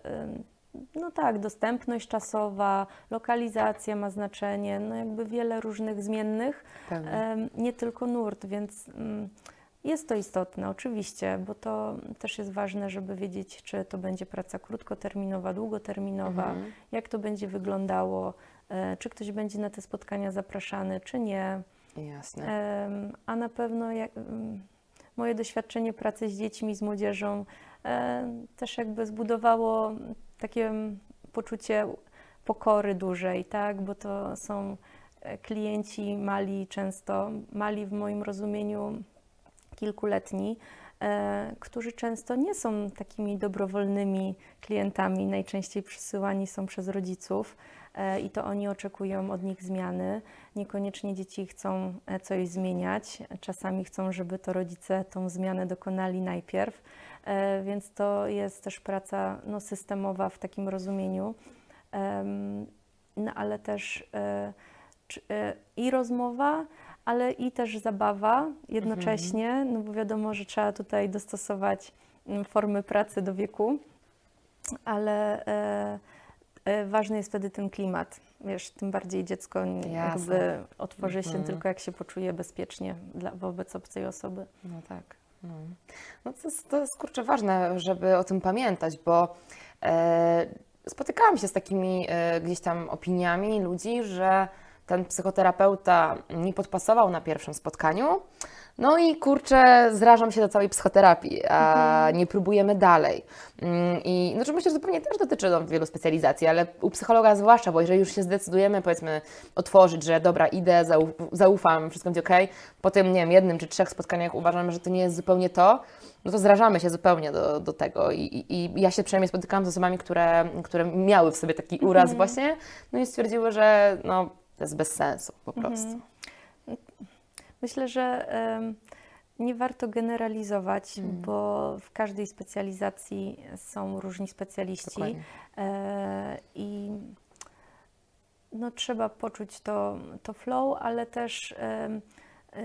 no tak, dostępność czasowa, lokalizacja ma znaczenie, no jakby wiele różnych zmiennych, em, nie tylko nurt, więc mm, jest to istotne oczywiście, bo to też jest ważne, żeby wiedzieć, czy to będzie praca krótkoterminowa, długoterminowa, Mhm. jak to będzie wyglądało, e, czy ktoś będzie na te spotkania zapraszany, czy nie. Jasne. A na pewno jak, moje doświadczenie pracy z dziećmi, z młodzieżą em, też jakby zbudowało takie poczucie pokory dużej, tak? Bo to są e, klienci mali często, mali w moim rozumieniu kilkuletni, e, którzy często nie są takimi dobrowolnymi klientami, najczęściej przysyłani są przez rodziców e, i to oni oczekują od nich zmiany. Niekoniecznie dzieci chcą e, coś zmieniać, czasami chcą, żeby to rodzice tą zmianę dokonali najpierw, więc to jest też praca no, systemowa w takim rozumieniu, no, ale też i rozmowa, ale i też zabawa jednocześnie, no bo wiadomo, że trzeba tutaj dostosować mm, formy pracy do wieku, ale e, e, ważny jest wtedy ten klimat. Wiesz, tym bardziej dziecko jakby otworzy się Mhm. tylko jak się poczuje bezpiecznie dla, wobec obcej osoby. No tak. No, no to, jest, to jest kurczę ważne, żeby o tym pamiętać, bo e, spotykałam się z takimi e, gdzieś tam opiniami ludzi, że ten psychoterapeuta nie podpasował na pierwszym spotkaniu, No i kurczę, zrażam się do całej psychoterapii, a nie próbujemy dalej. Mm, I znaczy myślę, że zupełnie też dotyczy no, wielu specjalizacji, ale u psychologa zwłaszcza, bo jeżeli już się zdecydujemy, powiedzmy, otworzyć, że dobra, idę, zauf- zaufam, wszystko będzie ok, po tym, nie wiem, jednym czy trzech spotkaniach uważamy, że to nie jest zupełnie to, no to zrażamy się zupełnie do, do tego. I, i, I ja się przynajmniej spotykałam z osobami, które, które miały w sobie taki uraz właśnie, no i stwierdziły, że no, to jest bez sensu po prostu. Myślę, że nie warto generalizować, Mhm. bo w każdej specjalizacji są różni specjaliści e, i no, trzeba poczuć to, to flow, ale też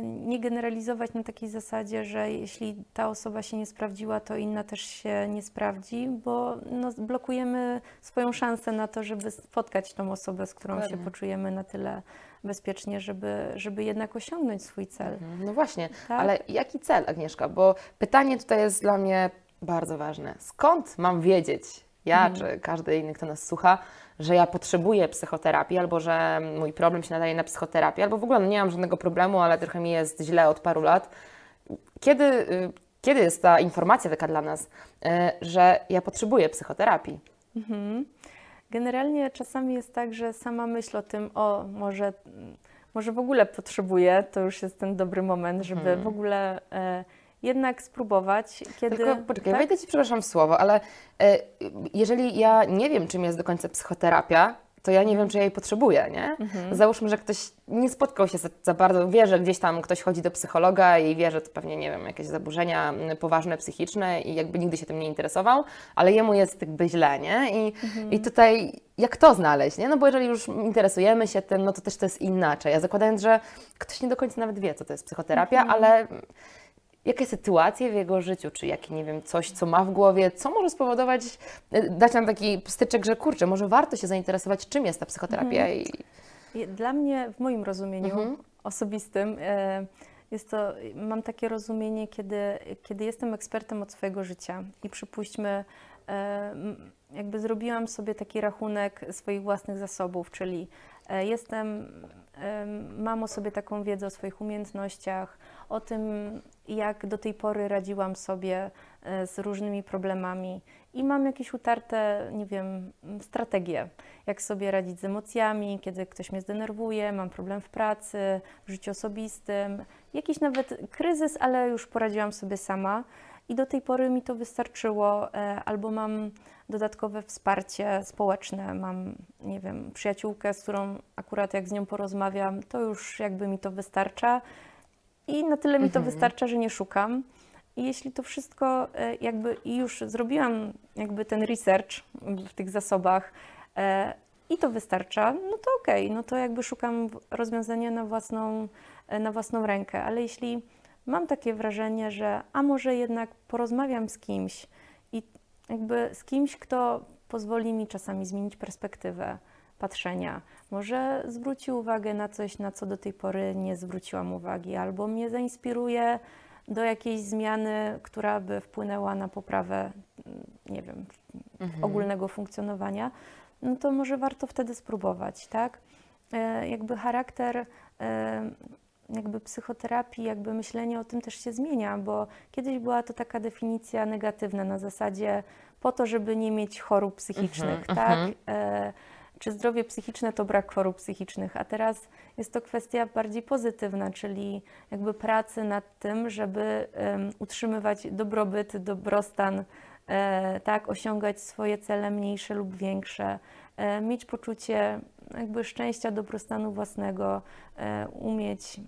nie generalizować na takiej zasadzie, że jeśli ta osoba się nie sprawdziła, to inna też się nie sprawdzi, bo no, blokujemy swoją szansę na to, żeby spotkać tą osobę, z którą się Dokładnie. poczujemy na tyle bezpiecznie, żeby, żeby jednak osiągnąć swój cel. Mhm, No właśnie, Tak. ale jaki cel, Agnieszka? Bo pytanie tutaj jest dla mnie bardzo ważne. Skąd mam wiedzieć, ja czy każdy inny, kto nas słucha, że ja potrzebuję psychoterapii, albo że mój problem się nadaje na psychoterapię, albo w ogóle no nie mam żadnego problemu, ale trochę mi jest źle od paru lat. Kiedy, y, kiedy jest ta informacja taka dla nas, y, że ja potrzebuję psychoterapii? Mhm. Generalnie czasami jest tak, że sama myśl o tym, o może, może w ogóle potrzebuję, to już jest ten dobry moment, żeby w ogóle e, jednak spróbować, kiedy... Tylko poczekaj, tak? wejdę Ci przepraszam w słowo, ale e, jeżeli ja nie wiem, czym jest do końca psychoterapia, to ja nie wiem, czy ja jej potrzebuję, nie? Załóżmy, że ktoś nie spotkał się za, za bardzo, wie, że gdzieś tam ktoś chodzi do psychologa i wie, że to pewnie, nie wiem, jakieś zaburzenia poważne, psychiczne i jakby nigdy się tym nie interesował, ale jemu jest jakby źle, nie? I, i tutaj jak to znaleźć, nie? No bo jeżeli już interesujemy się tym, no to też to jest inaczej. Ja zakładając, że ktoś nie do końca nawet wie, co to jest psychoterapia, ale jakie sytuacje w jego życiu, czy jakie, nie wiem, coś, co ma w głowie, co może spowodować, e, dać nam taki styczek, że kurczę, może warto się zainteresować, czym jest ta psychoterapia i Je- Dla mnie, w moim rozumieniu Mhm. osobistym, e, jest to, mam takie rozumienie, kiedy, kiedy jestem ekspertem od swojego życia i przypuśćmy, e, jakby zrobiłam sobie taki rachunek swoich własnych zasobów, czyli jestem, mam o sobie taką wiedzę o swoich umiejętnościach, o tym, jak do tej pory radziłam sobie e, z różnymi problemami. I mam jakieś utarte, nie wiem, strategie, jak sobie radzić z emocjami, kiedy ktoś mnie zdenerwuje, mam problem w pracy, w życiu osobistym, jakiś nawet kryzys, ale już poradziłam sobie sama. I do tej pory mi to wystarczyło, e, albo mam dodatkowe wsparcie społeczne, mam, nie wiem, przyjaciółkę, z którą akurat jak z nią porozmawiam, to już jakby mi to wystarcza i na tyle mi to wystarcza, że nie szukam. I jeśli to wszystko e, jakby i już zrobiłam jakby ten research w tych zasobach e, i to wystarcza, no to okej, no to jakby szukam rozwiązania na własną, e, na własną rękę. Ale jeśli mam takie wrażenie, że a może jednak porozmawiam z kimś i jakby z kimś, kto pozwoli mi czasami zmienić perspektywę patrzenia, może zwróci uwagę na coś, na co do tej pory nie zwróciłam uwagi, albo mnie zainspiruje do jakiejś zmiany, która by wpłynęła na poprawę, mm, nie wiem, ogólnego funkcjonowania, no to może warto wtedy spróbować, tak? E, jakby charakter e, jakby psychoterapii, jakby myślenie o tym też się zmienia, bo kiedyś była to taka definicja negatywna na zasadzie po to, żeby nie mieć chorób psychicznych, tak? E, czy zdrowie psychiczne to brak chorób psychicznych, a teraz jest to kwestia bardziej pozytywna, czyli jakby pracy nad tym, żeby utrzymywać dobrobyt, dobrostan, e, tak, osiągać swoje cele mniejsze lub większe, e, mieć poczucie jakby szczęścia, dobrostanu własnego, e, umieć,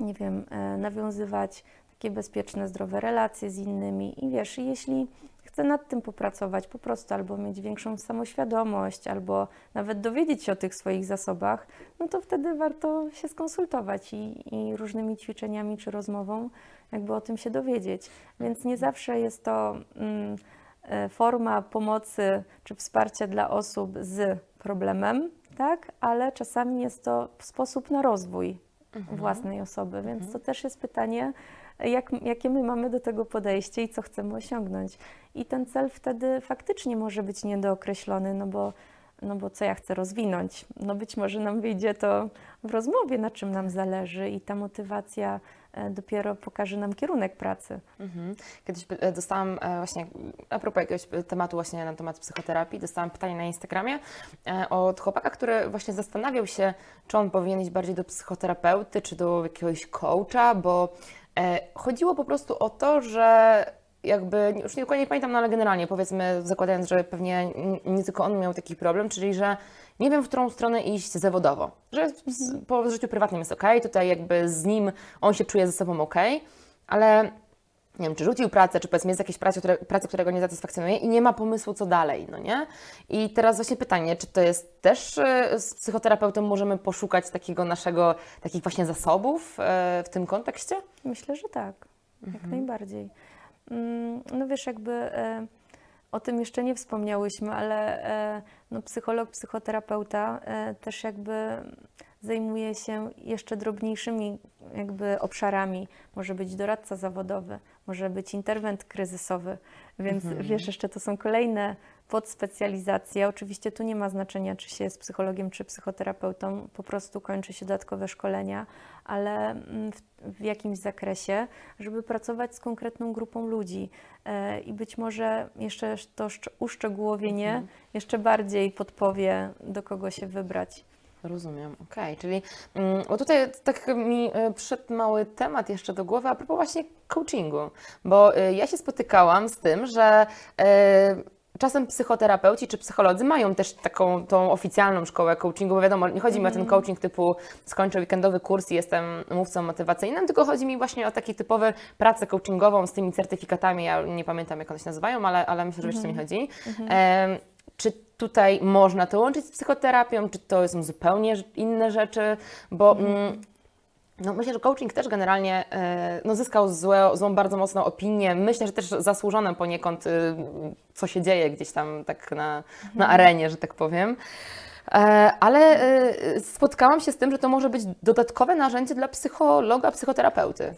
nie wiem, nawiązywać takie bezpieczne, zdrowe relacje z innymi i wiesz, jeśli chcę nad tym popracować po prostu, albo mieć większą samoświadomość, albo nawet dowiedzieć się o tych swoich zasobach, no to wtedy warto się skonsultować i, i różnymi ćwiczeniami czy rozmową jakby o tym się dowiedzieć. Więc nie zawsze jest to mm, e, forma pomocy czy wsparcia dla osób z problemem, tak? Ale czasami jest to sposób na rozwój własnej osoby, więc to też jest pytanie, jak, jakie my mamy do tego podejście i co chcemy osiągnąć. I ten cel wtedy faktycznie może być niedookreślony, no bo, no bo co ja chcę rozwinąć? No być może nam wyjdzie to w rozmowie, na czym nam zależy i ta motywacja dopiero pokaże nam kierunek pracy. Mhm. Kiedyś e, dostałam e, właśnie, a propos jakiegoś tematu właśnie na temat psychoterapii, dostałam pytanie na Instagramie od chłopaka, który właśnie zastanawiał się, czy on powinien iść bardziej do psychoterapeuty, czy do jakiegoś coacha, bo chodziło po prostu o to, że jakby, już nie dokładnie pamiętam, no ale generalnie powiedzmy, zakładając, że pewnie nie tylko on miał taki problem, czyli że nie wiem, w którą stronę iść zawodowo. Że po życiu prywatnym jest ok, tutaj jakby z nim on się czuje ze sobą ok, ale nie wiem, czy rzucił pracę, czy powiedzmy jest jakieś praca, które, praca, która go nie satysfakcjonuje i nie ma pomysłu, co dalej, no nie? I teraz właśnie pytanie, czy to jest też e, z psychoterapeutą możemy poszukać takiego naszego, takich właśnie zasobów e, w tym kontekście? Myślę, że tak, jak mhm. najbardziej. Mm, no wiesz, jakby e, o tym jeszcze nie wspomniałyśmy, ale e, no, psycholog, psychoterapeuta e, też jakby zajmuje się jeszcze drobniejszymi jakby obszarami. Może być doradca zawodowy, może być interwent kryzysowy, więc mhm. wiesz, jeszcze to są kolejne podspecjalizacje. Oczywiście tu nie ma znaczenia, czy się jest psychologiem, czy psychoterapeutą, po prostu kończy się dodatkowe szkolenia, ale mm, w, w jakimś zakresie, żeby pracować z konkretną grupą ludzi e, i być może jeszcze to uszczegółowienie mhm. jeszcze bardziej podpowie, do kogo się wybrać. Rozumiem, okej, okay. czyli mm, bo tutaj tak mi e, przyszedł mały temat jeszcze do głowy a propos właśnie coachingu, bo e, ja się spotykałam z tym, że Czasem psychoterapeuci czy psycholodzy mają też taką tą oficjalną szkołę coachingu, bo wiadomo, nie chodzi mi o ten mhm. coaching typu skończę weekendowy kurs i jestem mówcą motywacyjnym, tylko chodzi mi właśnie o taki typowy pracę coachingową z tymi certyfikatami. Ja nie pamiętam, jak one się nazywają, ale, ale myślę, że wiesz, co mi mhm. chodzi. E, czy tutaj można to łączyć z psychoterapią, czy to są zupełnie inne rzeczy, bo mm, no, myślę, że coaching też generalnie e, no, zyskał złe, złą bardzo mocną opinię. Myślę, że też zasłużoną poniekąd, y, co się dzieje gdzieś tam tak na, na mhm. arenie, że tak powiem. E, ale e, spotkałam się z tym, że to może być dodatkowe narzędzie dla psychologa, psychoterapeuty.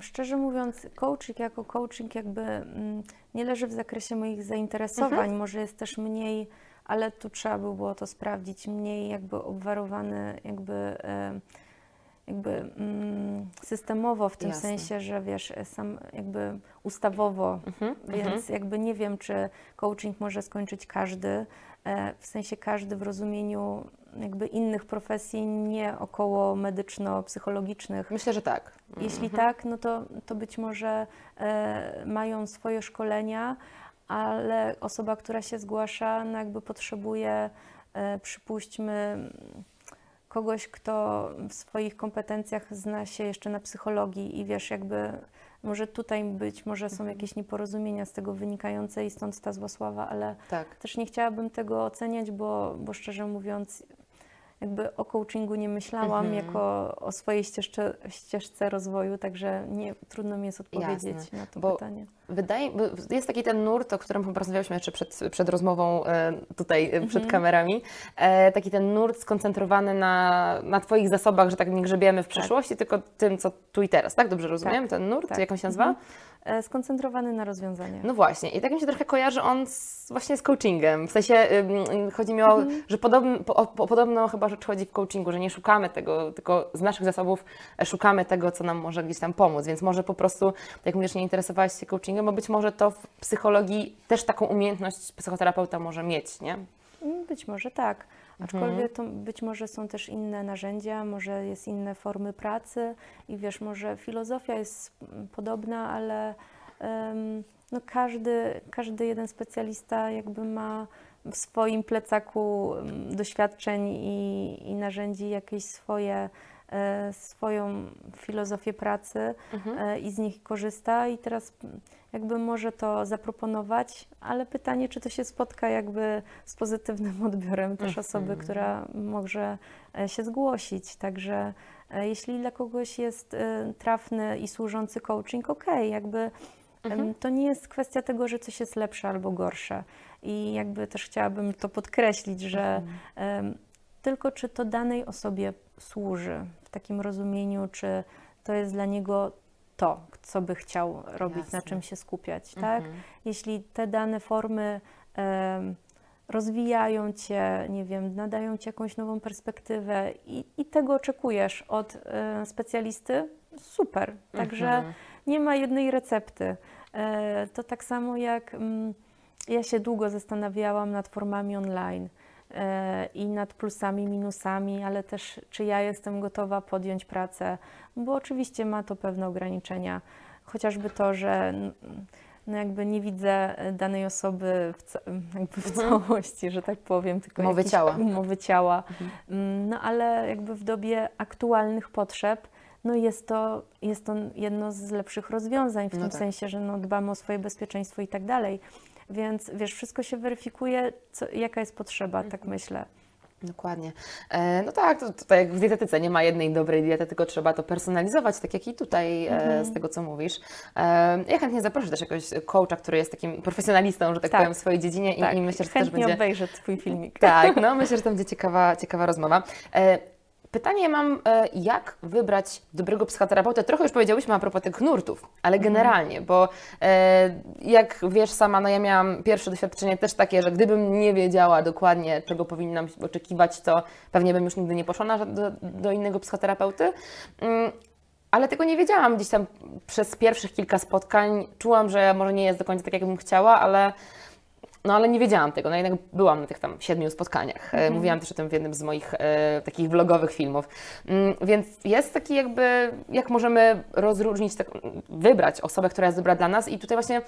Szczerze mówiąc, coaching jako coaching jakby mm, nie leży w zakresie moich zainteresowań, mhm. może jest też mniej, ale tu trzeba by było to sprawdzić, mniej jakby obwarowany jakby jakby mm, systemowo w tym Jasne. sensie, że wiesz, sam jakby ustawowo, mhm, więc mhm. jakby nie wiem, czy coaching może skończyć każdy, e, w sensie każdy w rozumieniu jakby innych profesji, nie około medyczno-psychologicznych. Myślę, że tak. Jeśli mhm. tak, no to, to być może e, mają swoje szkolenia, ale osoba, która się zgłasza, no jakby potrzebuje, e, przypuśćmy, kogoś, kto w swoich kompetencjach zna się jeszcze na psychologii i wiesz, jakby może tutaj być, może są mhm. jakieś nieporozumienia z tego wynikające i stąd ta zła sława, ale tak. też nie chciałabym tego oceniać, bo, bo szczerze mówiąc, jakby o coachingu nie myślałam mhm. jako o swojej ścieżce, ścieżce rozwoju, także nie, trudno mi jest odpowiedzieć Jasne. na to pytanie. Wydaje, jest taki ten nurt, o którym porozmawialiśmy jeszcze przed, przed rozmową e, tutaj, e, mhm. przed kamerami, e, taki ten nurt skoncentrowany na, na Twoich zasobach, że tak nie grzebiemy w tak. przyszłości, tak. tylko tym, co tu i teraz, tak? Dobrze rozumiem? Tak. Ten nurt, tak. jak on się nazywa? Mhm. Skoncentrowany na rozwiązaniach. No właśnie, i tak mi się trochę kojarzy on z, właśnie z coachingiem. W sensie chodzi mi o, mhm. że podobno, po, po, podobno chyba rzecz chodzi w coachingu, że nie szukamy tego, tylko z naszych zasobów szukamy tego, co nam może gdzieś tam pomóc. Więc może po prostu, jak mówisz, nie interesowałaś się coachingiem, bo być może to w psychologii też taką umiejętność psychoterapeuta może mieć, nie? Być może tak. Aczkolwiek to być może są też inne narzędzia, może jest inne formy pracy i wiesz, może filozofia jest podobna, ale um, no każdy, każdy jeden specjalista jakby ma w swoim plecaku doświadczeń i, i narzędzi jakieś swoje e, swoją filozofię pracy mhm. E, i z nich korzysta i teraz jakby może to zaproponować, ale pytanie, czy to się spotka jakby z pozytywnym odbiorem też mhm. osoby, która może e, się zgłosić. Także e, jeśli dla kogoś jest e, trafny i służący coaching, ok, jakby mhm. to nie jest kwestia tego, że coś jest lepsze albo gorsze. I jakby też chciałabym to podkreślić, że mhm. tylko czy to danej osobie służy w takim rozumieniu, czy to jest dla niego to, co by chciał robić, Jasne. na czym się skupiać, tak? Mhm. Jeśli te dane formy rozwijają cię, nie wiem, nadają ci jakąś nową perspektywę i, i tego oczekujesz od e, specjalisty, super. Także Mhm. nie ma jednej recepty. E, To tak samo jak mm, ja się długo zastanawiałam nad formami online i nad plusami, minusami, ale też czy ja jestem gotowa podjąć pracę, bo oczywiście ma to pewne ograniczenia. Chociażby to, że no jakby nie widzę e, danej osoby w, ca- w całości, że tak powiem, tylko Mowy ciała. Mowy ciała. Mm, No ale jakby w dobie aktualnych potrzeb, no jest to, jest to jedno z lepszych rozwiązań, w No tym tak. sensie, że no dbamy o swoje bezpieczeństwo i tak dalej. Więc wiesz, wszystko się weryfikuje, co, jaka jest potrzeba, tak Mhm. myślę. Dokładnie. E, no tak, to, tak jak w dietetyce nie ma jednej dobrej diety, tylko trzeba to personalizować, tak jak i tutaj e, z tego, co mówisz. E, ja chętnie zaproszę też jakiegoś coacha, który jest takim profesjonalistą, że tak, Tak. powiem, w swojej dziedzinie i, i myślę, że to też chętnie będzie... obejrzę Twój filmik. Tak, no myślę, że to będzie ciekawa, ciekawa rozmowa. Pytanie mam, e, jak wybrać dobrego psychoterapeutę? Trochę już powiedziałyśmy a propos tych nurtów, ale generalnie, bo e, jak wiesz sama, no ja miałam pierwsze doświadczenie też takie, że gdybym nie wiedziała dokładnie, czego powinnam oczekiwać, to pewnie bym już nigdy nie poszła na, do, do innego psychoterapeuty. Mm, ale tego nie wiedziałam. Gdzieś tam przez pierwszych kilka spotkań czułam, że może nie jest do końca tak, jakbym chciała, ale no ale nie wiedziałam tego, no jednak byłam na tych tam siedmiu spotkaniach. E, Mówiłam też o tym w jednym z moich e, takich vlogowych filmów. Mm, więc jest taki jakby, jak możemy rozróżnić, tak, wybrać osobę, która jest dobra dla nas i tutaj właśnie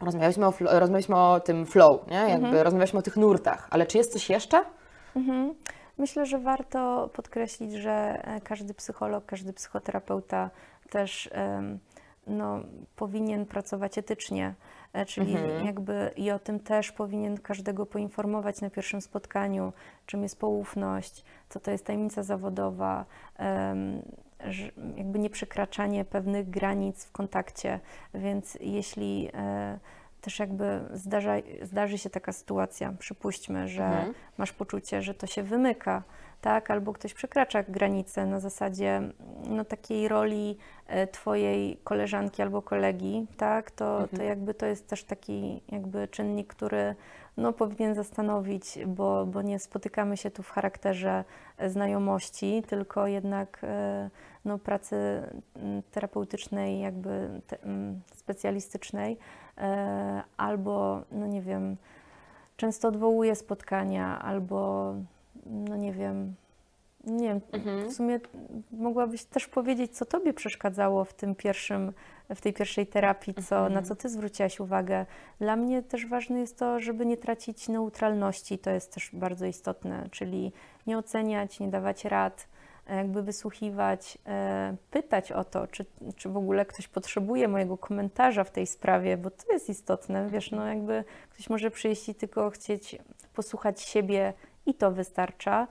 rozmawialiśmy o, rozmawialiśmy o tym flow, nie? Jakby rozmawialiśmy o tych nurtach, ale czy jest coś jeszcze? Mhm. Myślę, że warto podkreślić, że e, każdy psycholog, każdy psychoterapeuta też no, powinien pracować etycznie, e, czyli Mhm. jakby i o tym też powinien każdego poinformować na pierwszym spotkaniu, czym jest poufność, co to jest tajemnica zawodowa, jakby nieprzekraczanie pewnych granic w kontakcie, więc jeśli e, też jakby zdarza, zdarzy się taka sytuacja, przypuśćmy, że Mhm. masz poczucie, że to się wymyka, tak, albo ktoś przekracza granicę na zasadzie no, takiej roli e, twojej koleżanki albo kolegi, tak, to, to jakby to jest też taki jakby czynnik, który no, powinien zastanowić, bo, bo nie spotykamy się tu w charakterze e, znajomości, tylko jednak e, no, pracy mm, terapeutycznej, jakby te, mm, specjalistycznej, albo, no nie wiem, często odwołuje spotkania, albo, no nie wiem, nie wiem, w sumie mogłabyś też powiedzieć, co Tobie przeszkadzało w tym pierwszym, w tej pierwszej terapii, co, na co Ty zwróciłaś uwagę. Dla mnie też ważne jest to, żeby nie tracić neutralności, to jest też bardzo istotne, czyli nie oceniać, nie dawać rad, e, jakby wysłuchiwać, e, pytać o to, czy, czy w ogóle ktoś potrzebuje mojego komentarza w tej sprawie, bo to jest istotne, wiesz, no jakby ktoś może przyjść i tylko chcieć posłuchać siebie i to wystarcza,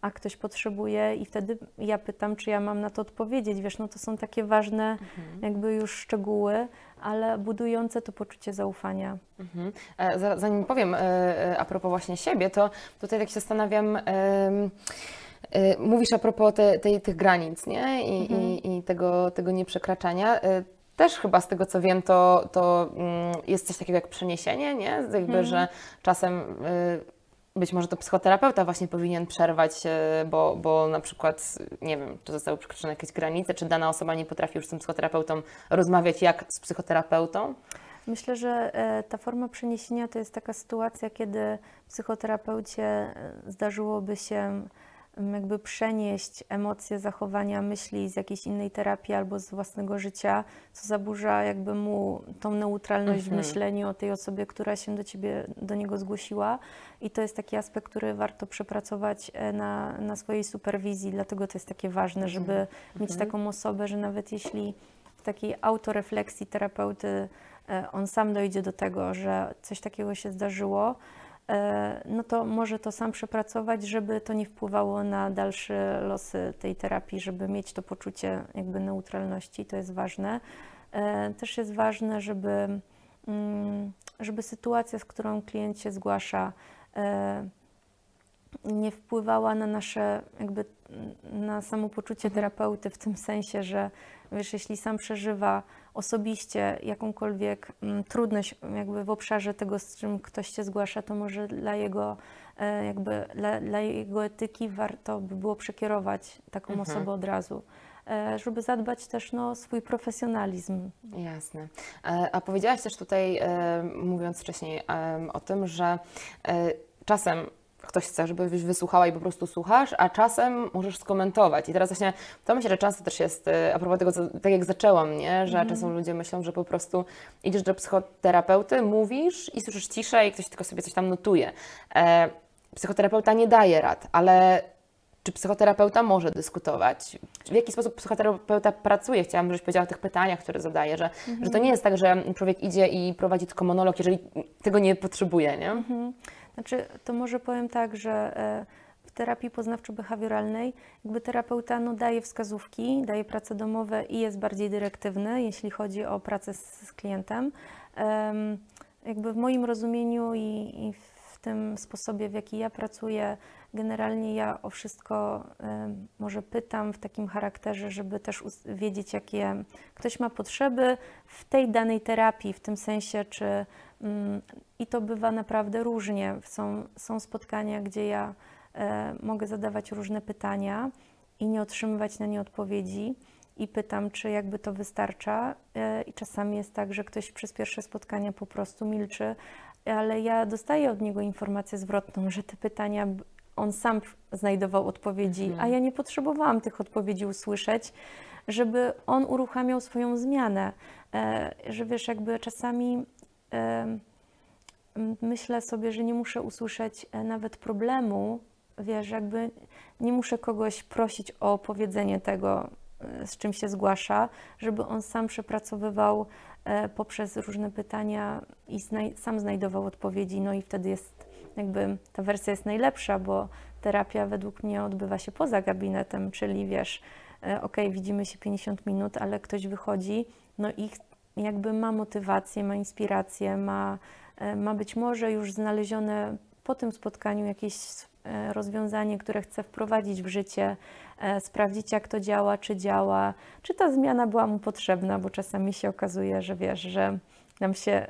a ktoś potrzebuje i wtedy ja pytam, czy ja mam na to odpowiedzieć, wiesz, no to są takie ważne jakby już szczegóły, ale budujące to poczucie zaufania. Mhm. E, za- Zanim powiem e, e, a propos właśnie siebie, to tutaj tak się zastanawiam. Mówisz a propos te, tej, tych granic, nie? I, i, i tego, tego nieprzekraczania. Też chyba z tego co wiem, to, to mm, jest coś takiego jak przeniesienie, nie? Jakby, że czasem y, być może to psychoterapeuta właśnie powinien przerwać, e, bo, bo na przykład, nie wiem, czy zostały przekroczone jakieś granice, czy dana osoba nie potrafi już z tym psychoterapeutą rozmawiać jak z psychoterapeutą. Myślę, że e, ta forma przeniesienia to jest taka sytuacja, kiedy psychoterapeucie e, zdarzyłoby się jakby przenieść emocje, zachowania, myśli z jakiejś innej terapii albo z własnego życia, co zaburza jakby mu tą neutralność w myśleniu o tej osobie, która się do ciebie, do niego zgłosiła. I to jest taki aspekt, który warto przepracować e, na, na swojej superwizji, dlatego to jest takie ważne, żeby mieć taką osobę, że nawet jeśli w takiej autorefleksji terapeuty e, on sam dojdzie do tego, że coś takiego się zdarzyło, no to może to sam przepracować, żeby to nie wpływało na dalsze losy tej terapii, żeby mieć to poczucie jakby neutralności, to jest ważne. E, Też jest ważne, żeby, mm, żeby sytuacja, z którą klient się zgłasza, e, nie wpływała na nasze, jakby na samopoczucie terapeuty w tym sensie, że wiesz, jeśli sam przeżywa osobiście jakąkolwiek mm, trudność jakby w obszarze tego, z czym ktoś się zgłasza, to może dla jego e, jakby dla, dla jego etyki warto by było przekierować taką osobę od razu. e, żeby zadbać też no, o swój profesjonalizm. Jasne. E, a powiedziałaś też tutaj, mówiąc wcześniej o tym, że czasem ktoś chce, żebyś wysłuchała i po prostu słuchasz, a czasem możesz skomentować. I teraz właśnie to myślę, że często też jest, a propos tego, co, tak jak zaczęłam, nie? że mm. czasem ludzie myślą, że po prostu idziesz do psychoterapeuty, mówisz i słyszysz ciszę i ktoś tylko sobie coś tam notuje. E, psychoterapeuta nie daje rad, ale czy psychoterapeuta może dyskutować? W jaki sposób psychoterapeuta pracuje? Chciałam, żebyś powiedziała o tych pytaniach, które zadaje, że, mhm. że to nie jest tak, że człowiek idzie i prowadzi tylko monolog, jeżeli tego nie potrzebuje, nie? Mhm. Znaczy, to może powiem tak, że e, w terapii poznawczo-behawioralnej jakby terapeuta no, daje wskazówki, daje prace domowe i jest bardziej dyrektywny, jeśli chodzi o pracę z, z klientem. Um, jakby w moim rozumieniu i, i w tym sposobie, w jaki ja pracuję, Generalnie ja o wszystko może pytam w takim charakterze, żeby też wiedzieć, jakie ktoś ma potrzeby w tej danej terapii, w tym sensie, czy mm, i to bywa naprawdę różnie. Są, są spotkania, gdzie ja e, mogę zadawać różne pytania i nie otrzymywać na nie odpowiedzi i pytam, czy jakby to wystarcza. E, I czasami jest tak, że ktoś przez pierwsze spotkania po prostu milczy, ale ja dostaję od niego informację zwrotną, że te pytania on sam znajdował odpowiedzi, mhm. a ja nie potrzebowałam tych odpowiedzi usłyszeć, żeby on uruchamiał swoją zmianę. E, że wiesz, jakby czasami e, myślę sobie, że nie muszę usłyszeć e, nawet problemu, wiesz, jakby nie muszę kogoś prosić o powiedzenie tego, e, z czym się zgłasza, żeby on sam przepracowywał e, poprzez różne pytania i znaj sam znajdował odpowiedzi, no i wtedy jest jakby ta wersja jest najlepsza, bo terapia według mnie odbywa się poza gabinetem, czyli wiesz, e, ok, widzimy się 50 minut, ale ktoś wychodzi, no i jakby ma motywację, ma inspirację, ma, e, ma być może już znalezione po tym spotkaniu jakieś e, rozwiązanie, które chce wprowadzić w życie, sprawdzić jak to działa, czy działa, czy ta zmiana była mu potrzebna, bo czasami się okazuje, że wiesz, że nam się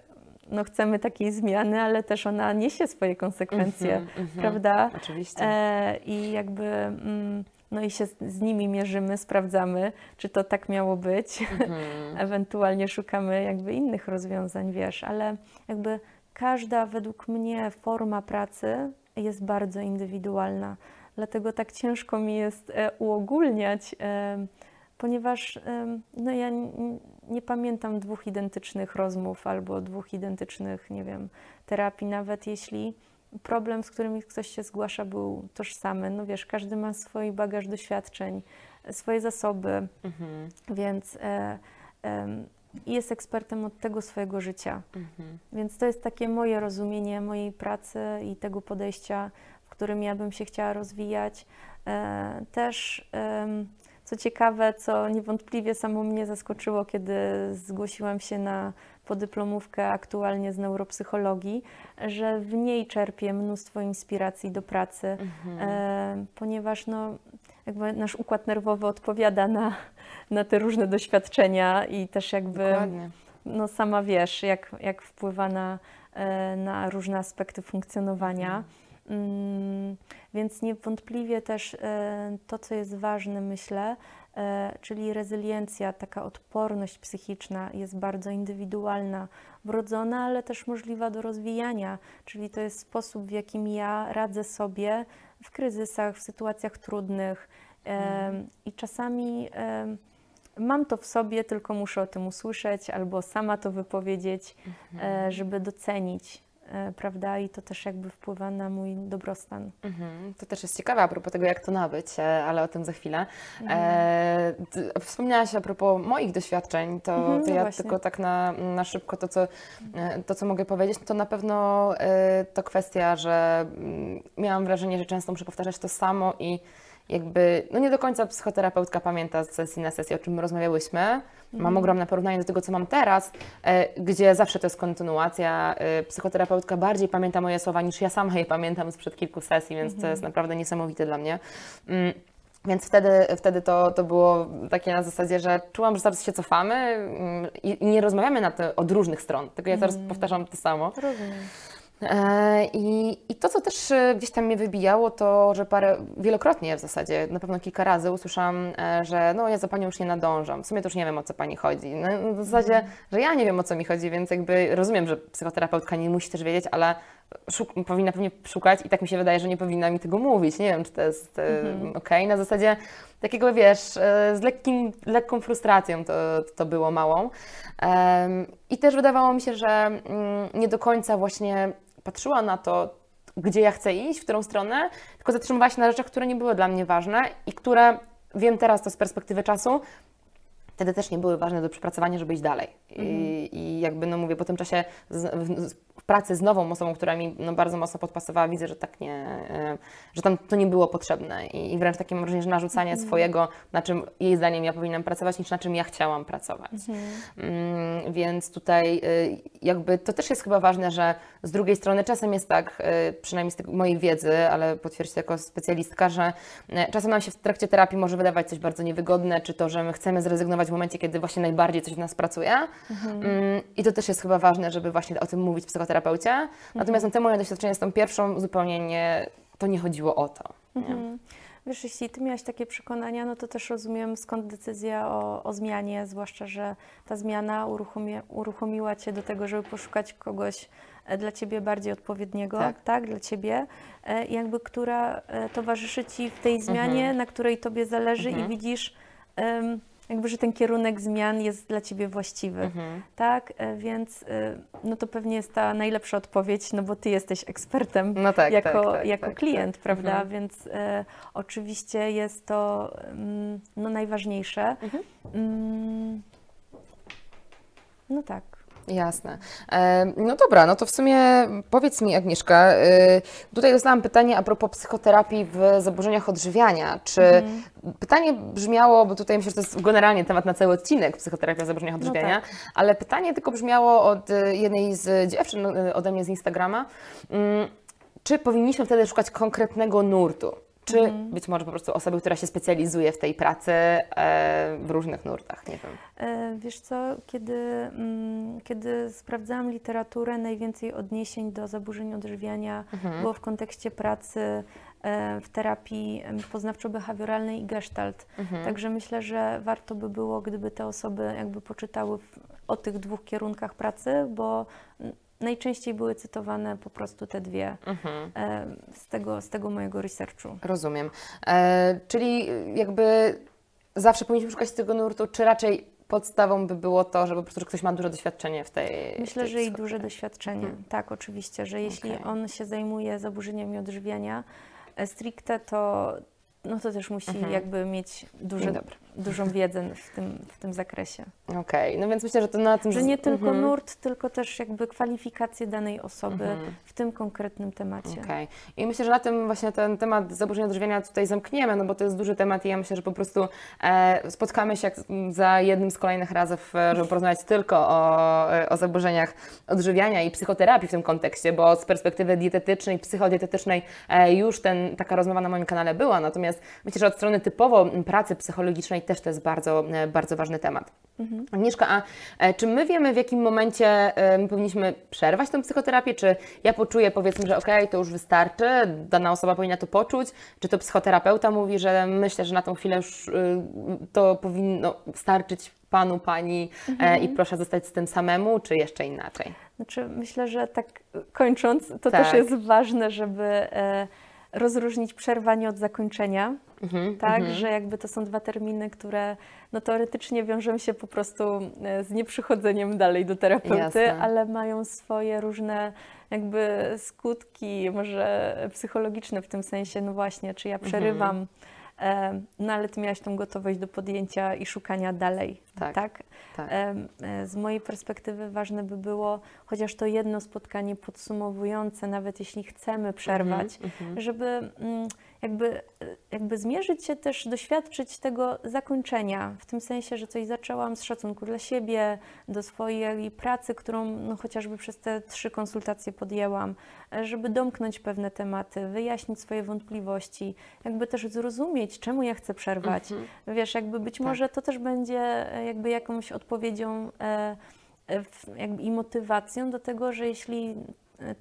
no chcemy takiej zmiany, ale też ona niesie swoje konsekwencje, mm -hmm, prawda? Oczywiście. E, I jakby, mm, no i się z, nimi mierzymy, sprawdzamy, czy to tak miało być. Mm -hmm. Ewentualnie szukamy jakby innych rozwiązań, wiesz, ale jakby każda według mnie forma pracy jest bardzo indywidualna. Dlatego tak ciężko mi jest e, uogólniać. Ponieważ no ja nie pamiętam dwóch identycznych rozmów albo dwóch identycznych, nie wiem, terapii, nawet jeśli problem, z którym ktoś się zgłasza, był tożsamy. No wiesz, każdy ma swój bagaż doświadczeń, swoje zasoby, mhm. więc e, e, jest ekspertem od tego swojego życia. Mhm. Więc to jest takie moje rozumienie mojej pracy i tego podejścia, w którym ja bym się chciała rozwijać. E, też co ciekawe, co niewątpliwie samo mnie zaskoczyło, kiedy zgłosiłam się na podyplomówkę aktualnie z neuropsychologii, że w niej czerpię mnóstwo inspiracji do pracy, mhm. e, ponieważ no, jakby nasz układ nerwowy odpowiada na, na te różne doświadczenia i też jakby no, sama wiesz, jak, jak wpływa na, e, na różne aspekty funkcjonowania. Mhm. Mm, więc niewątpliwie też e, to, co jest ważne, myślę, e, czyli rezyliencja, taka odporność psychiczna jest bardzo indywidualna, wrodzona, ale też możliwa do rozwijania. Czyli to jest sposób, w jakim ja radzę sobie w kryzysach, w sytuacjach trudnych. Mhm. I czasami mam to w sobie, tylko muszę o tym usłyszeć albo sama to wypowiedzieć, mhm. żeby docenić E, prawda? I to też jakby wpływa na mój dobrostan. Mhm. To też jest ciekawe a propos tego, jak to nabyć, e, ale o tym za chwilę. Mhm. E, wspomniałaś a propos moich doświadczeń, to, mhm, to no ja właśnie. tylko tak na, na szybko to co, e, to, co mogę powiedzieć, to na pewno e, to kwestia, że mm, miałam wrażenie, że często muszę powtarzać to samo i jakby, no nie do końca psychoterapeutka pamięta z sesji na sesji, o czym rozmawiałyśmy. Mhm. Mam ogromne porównanie do tego, co mam teraz, e, gdzie zawsze to jest kontynuacja. E, psychoterapeutka bardziej pamięta moje słowa niż ja sama je pamiętam sprzed kilku sesji, więc mhm. to jest naprawdę niesamowite dla mnie. Mm. Więc wtedy, wtedy to, to było takie na zasadzie, że czułam, że zaraz się cofamy mm, i, i nie rozmawiamy na to od różnych stron, tylko ja teraz mm. powtarzam to samo. Rozumiem. E, I, I to, co też e, gdzieś tam mnie wybijało, to, że parę, wielokrotnie w zasadzie, na pewno kilka razy usłyszałam, e, że no ja za Panią już nie nadążam, w sumie to już nie wiem, o co Pani chodzi. No, w zasadzie, że ja nie wiem, o co mi chodzi, więc jakby rozumiem, że psychoterapeutka nie musi też wiedzieć, ale powinna pewnie szukać i tak mi się wydaje, że nie powinna mi tego mówić. Nie wiem, czy to jest mhm. ok. Na zasadzie takiego, wiesz, z lekkim, lekką frustracją to, to było małą. I też wydawało mi się, że mm, nie do końca właśnie patrzyła na to, gdzie ja chcę iść, w którą stronę, tylko zatrzymywała się na rzeczach, które nie były dla mnie ważne i które wiem teraz to z perspektywy czasu, wtedy też nie były ważne do przepracowania, żeby iść dalej. Mhm. I, I, jakby, no mówię, po tym czasie z, z, pracy z nową osobą, która mi no, bardzo mocno podpasowała, widzę, że tak nie, e, że tam to nie było potrzebne i, i wręcz takie mam wrażenie, że narzucanie mhm. swojego, na czym jej zdaniem ja powinnam pracować, niż na czym ja chciałam pracować. Mhm. Mm, więc tutaj y, jakby to też jest chyba ważne, że z drugiej strony czasem jest tak, y, przynajmniej z tej mojej wiedzy, ale potwierdź to jako specjalistka, że y, czasem nam się w trakcie terapii może wydawać coś bardzo niewygodne, czy to, że my chcemy zrezygnować w momencie, kiedy właśnie najbardziej coś w nas pracuje. Mhm. Mm, I to też jest chyba ważne, żeby właśnie o tym mówić psychoterapeucie terapeucie. Natomiast mhm. te moje doświadczenie z tą pierwszą zupełnie nie, to nie chodziło o to. Mhm. Wiesz, jeśli ty miałaś takie przekonania, no to też rozumiem skąd decyzja o, o zmianie, zwłaszcza, że ta zmiana uruchomi, uruchomiła cię do tego, żeby poszukać kogoś e, dla ciebie bardziej odpowiedniego, tak, tak dla ciebie, e, jakby która e, towarzyszy ci w tej zmianie, mhm. na której tobie zależy mhm. i widzisz um, jakby, że ten kierunek zmian jest dla Ciebie właściwy, mhm. tak? E, więc e, no to pewnie jest ta najlepsza odpowiedź, no bo Ty jesteś ekspertem no tak, jako, tak, tak, jako tak, klient, tak. prawda? Mhm. Więc e, oczywiście jest to mm, no, najważniejsze. Mhm. Mm, no tak. Jasne. No dobra, no to w sumie powiedz mi, Agnieszka, y, tutaj dostałam pytanie a propos psychoterapii w zaburzeniach odżywiania. Czy mhm. pytanie brzmiało, bo tutaj myślę, że to jest generalnie temat na cały odcinek, psychoterapia w zaburzeniach no odżywiania, no tak. ale pytanie tylko brzmiało od y, jednej z dziewczyn y, ode mnie z Instagrama, mm, czy powinniśmy wtedy szukać konkretnego nurtu? Czy mhm. być może po prostu osoby, która się specjalizuje w tej pracy e, w różnych nurtach, nie wiem. E, wiesz co, kiedy, mm, kiedy sprawdzałam literaturę, najwięcej odniesień do zaburzeń odżywiania mhm. było w kontekście pracy e, w terapii poznawczo-behawioralnej i gestalt. Mhm. Także myślę, że warto by było, gdyby te osoby jakby poczytały o tych dwóch kierunkach pracy, bo najczęściej były cytowane po prostu te dwie mhm. e, z, tego, z tego mojego researchu. Rozumiem. E, czyli jakby zawsze powinniśmy szukać tego nurtu, czy raczej podstawą by było to, że po prostu że ktoś ma duże doświadczenie w tej. Myślę, tej że i duże doświadczenie. Hmm. Tak, oczywiście, że jeśli okay. on się zajmuje zaburzeniami odżywiania e, stricte, to, no to też musi mhm. jakby mieć duży, dużą wiedzę w tym, w tym zakresie. Okej, okay. no więc myślę, że to na tym... Że nie tylko mhm. nurt, tylko też jakby kwalifikacje danej osoby mhm. w tym konkretnym temacie. Okej. Okay. I myślę, że na tym właśnie ten temat zaburzenia odżywiania tutaj zamkniemy, no bo to jest duży temat i ja myślę, że po prostu e, spotkamy się za jednym z kolejnych razów, e, żeby porozmawiać tylko o, e, o zaburzeniach odżywiania i psychoterapii w tym kontekście, bo z perspektywy dietetycznej, psychodietetycznej e, już ten, taka rozmowa na moim kanale była, natomiast myślę, że od strony typowo pracy psychologicznej też to jest bardzo, e, bardzo ważny temat. Mhm. Agnieszka, a e, czy my wiemy, w jakim momencie e, my powinniśmy przerwać tę psychoterapię? Czy ja poczuję, powiedzmy, że okej, okay, to już wystarczy, dana osoba powinna to poczuć? Czy to psychoterapeuta mówi, że myślę, że na tą chwilę już to powinno starczyć panu, pani mhm. i proszę zostać z tym samemu, czy jeszcze inaczej? Znaczy, myślę, że tak kończąc, to tak. też jest ważne, żeby rozróżnić przerwanie od zakończenia. Mhm, tak, mhm. że jakby to są dwa terminy, które no, teoretycznie wiążą się po prostu e, z nieprzychodzeniem dalej do terapeuty, Jasne. ale mają swoje różne jakby skutki, może psychologiczne w tym sensie, no właśnie, czy ja mhm. przerywam mhm no ale ty miałaś tą gotowość do podjęcia i szukania dalej, tak? tak? tak. E, z mojej perspektywy ważne by było chociaż to jedno spotkanie podsumowujące, nawet jeśli chcemy przerwać, mm -hmm. żeby mm, jakby, jakby zmierzyć się też, doświadczyć tego zakończenia, w tym sensie, że coś zaczęłam z szacunku dla siebie, do swojej pracy, którą no, chociażby przez te trzy konsultacje podjęłam, żeby domknąć pewne tematy, wyjaśnić swoje wątpliwości, jakby też zrozumieć, czemu ja chcę przerwać. Mhm. Wiesz, jakby być tak. może to też będzie e, jakby jakąś odpowiedzią e, e, jakby i motywacją do tego, że jeśli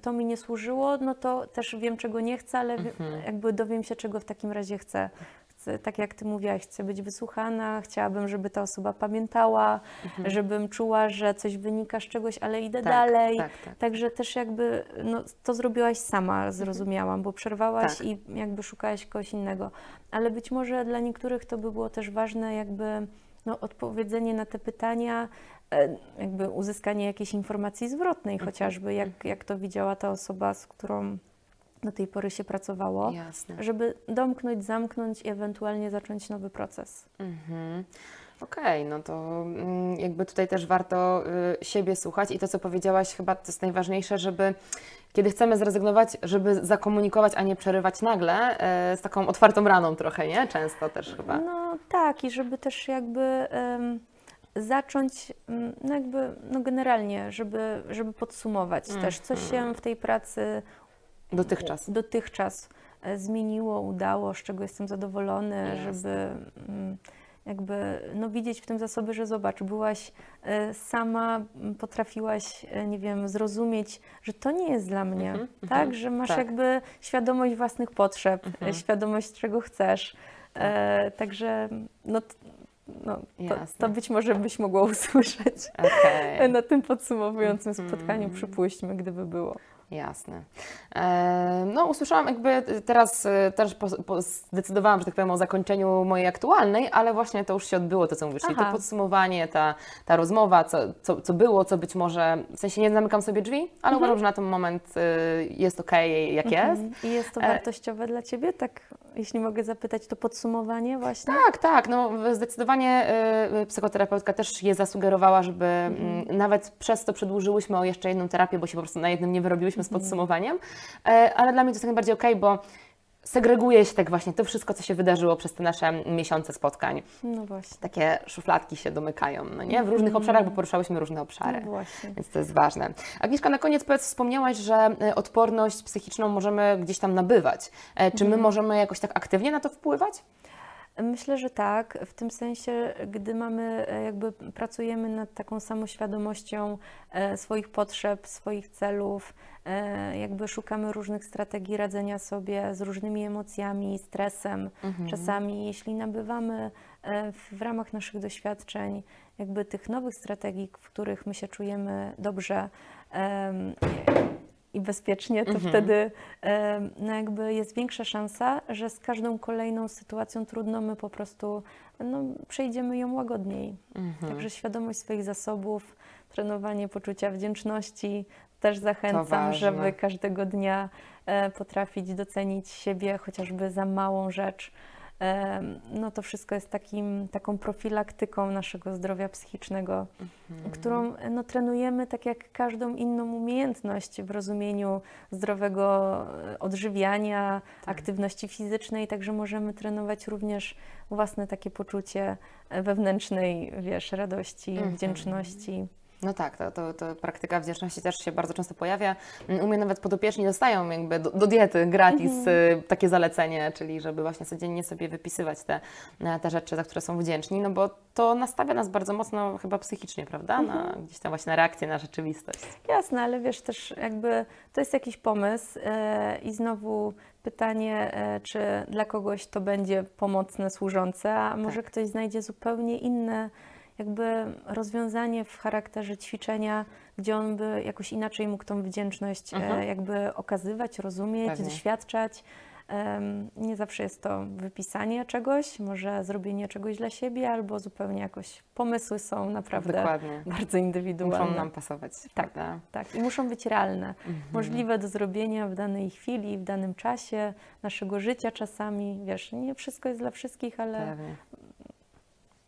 to mi nie służyło, no to też wiem, czego nie chcę, ale Mhm. jakby dowiem się, czego w takim razie chcę. chcę. Tak jak Ty mówiłaś, chcę być wysłuchana, chciałabym, żeby ta osoba pamiętała, żebym czuła, że coś wynika z czegoś, ale idę Mhm. Tak, dalej. tak, tak. Także też jakby no, to zrobiłaś sama, zrozumiałam, bo przerwałaś Tak. i jakby szukałaś kogoś innego. Ale być może dla niektórych to by było też ważne, jakby no, odpowiedzenie na te pytania, jakby uzyskanie jakiejś informacji zwrotnej, Mhm. chociażby jak, jak to widziała ta osoba, z którą do tej pory się pracowało, Jasne. żeby domknąć, zamknąć i ewentualnie zacząć nowy proces. Mhm. Okej, no to mm, jakby tutaj też warto y, siebie słuchać i to, co powiedziałaś, chyba to jest najważniejsze, żeby kiedy chcemy zrezygnować, żeby zakomunikować, a nie przerywać nagle, e, z taką otwartą raną trochę, nie? Często też chyba. No tak, i żeby też jakby zacząć, mm, no jakby, no generalnie, żeby, żeby podsumować też, co się w tej pracy Dotychczas. dotychczas e, zmieniło, udało, z czego jestem zadowolony, Jasne. żeby mm, jakby no, widzieć w tym zasoby, że zobacz, byłaś e, sama, potrafiłaś, e, nie wiem, zrozumieć, że to nie jest dla mnie, Mhm, tak? mhm, Że masz tak. jakby świadomość własnych potrzeb, e, Mhm. świadomość, czego chcesz. E, także no, no, to, to być może byś mogła usłyszeć Okej. na tym podsumowującym spotkaniu, Mhm. przypuśćmy, gdyby było. Jasne. E, no, usłyszałam jakby teraz e, też zdecydowałam, że tak powiem, o zakończeniu mojej aktualnej, ale właśnie to już się odbyło, to co mówisz, czyli to Aha. podsumowanie, ta, ta rozmowa, co, co, co było, co być może, w sensie nie zamykam sobie drzwi, ale uważam, że na ten moment e, jest okej, jak jest. Mhm. I jest to E, wartościowe dla Ciebie? Tak, jeśli mogę zapytać, to podsumowanie właśnie? Tak, tak. No, zdecydowanie y, psychoterapeutka też je zasugerowała, żeby mm, nawet przez to przedłużyłyśmy o jeszcze jedną terapię, bo się po prostu na jednym nie wyrobiłyśmy z podsumowaniem. E, ale dla mnie to jest jak najbardziej okej, bo segreguje się tak właśnie to wszystko, co się wydarzyło przez te nasze miesiące spotkań. No właśnie. Takie szufladki się domykają, no nie? W różnych obszarach, bo poruszałyśmy różne obszary. No właśnie. Więc to jest ważne. Agnieszka, na koniec powiedz, wspomniałaś, że e, odporność psychiczną możemy gdzieś tam nabywać. E, Czy my możemy jakoś tak aktywnie na to wpływać? Myślę, że tak, w tym sensie, gdy mamy, e, jakby pracujemy nad taką samoświadomością e, swoich potrzeb, swoich celów, e, jakby szukamy różnych strategii radzenia sobie z różnymi emocjami, stresem. Czasami, jeśli nabywamy w, ramach naszych doświadczeń, jakby tych nowych strategii, w których my się czujemy dobrze, i bezpiecznie, to wtedy em, no jakby jest większa szansa, że z każdą kolejną sytuacją trudną my po prostu no, przejdziemy ją łagodniej. Mhm. Także świadomość swoich zasobów, trenowanie poczucia wdzięczności. Też zachęcam, żeby każdego dnia e, potrafić docenić siebie chociażby za małą rzecz. No to wszystko jest takim, taką profilaktyką naszego zdrowia psychicznego, Mhm. którą no, trenujemy tak jak każdą inną umiejętność w rozumieniu zdrowego e, odżywiania, Tak. aktywności fizycznej, także możemy trenować również własne takie poczucie wewnętrznej, wiesz, radości, Mhm. wdzięczności. No tak, to, to, to praktyka wdzięczności też się bardzo często pojawia. U mnie nawet podopieczni dostają jakby do, do diety gratis y, takie zalecenie, czyli żeby właśnie codziennie sobie wypisywać te, e, te rzeczy, za które są wdzięczni, no bo to nastawia nas bardzo mocno chyba psychicznie, prawda? Na, gdzieś tam właśnie na reakcję na rzeczywistość. Jasne, ale wiesz też jakby to jest jakiś pomysł e, i znowu pytanie, e, czy dla kogoś to będzie pomocne, służące, a może ktoś znajdzie zupełnie inne jakby rozwiązanie w charakterze ćwiczenia, gdzie on by jakoś inaczej mógł tą wdzięczność Mhm. e, jakby okazywać, rozumieć, Pewnie. doświadczać. Nie zawsze jest to wypisanie czegoś, może zrobienie czegoś dla siebie, albo zupełnie jakoś pomysły są naprawdę Dokładnie. bardzo indywidualne. Muszą nam pasować, Tak. prawda? Tak, i muszą być realne, Mhm. możliwe do zrobienia w danej chwili, w danym czasie naszego życia czasami. Wiesz, nie wszystko jest dla wszystkich, ale Pewnie.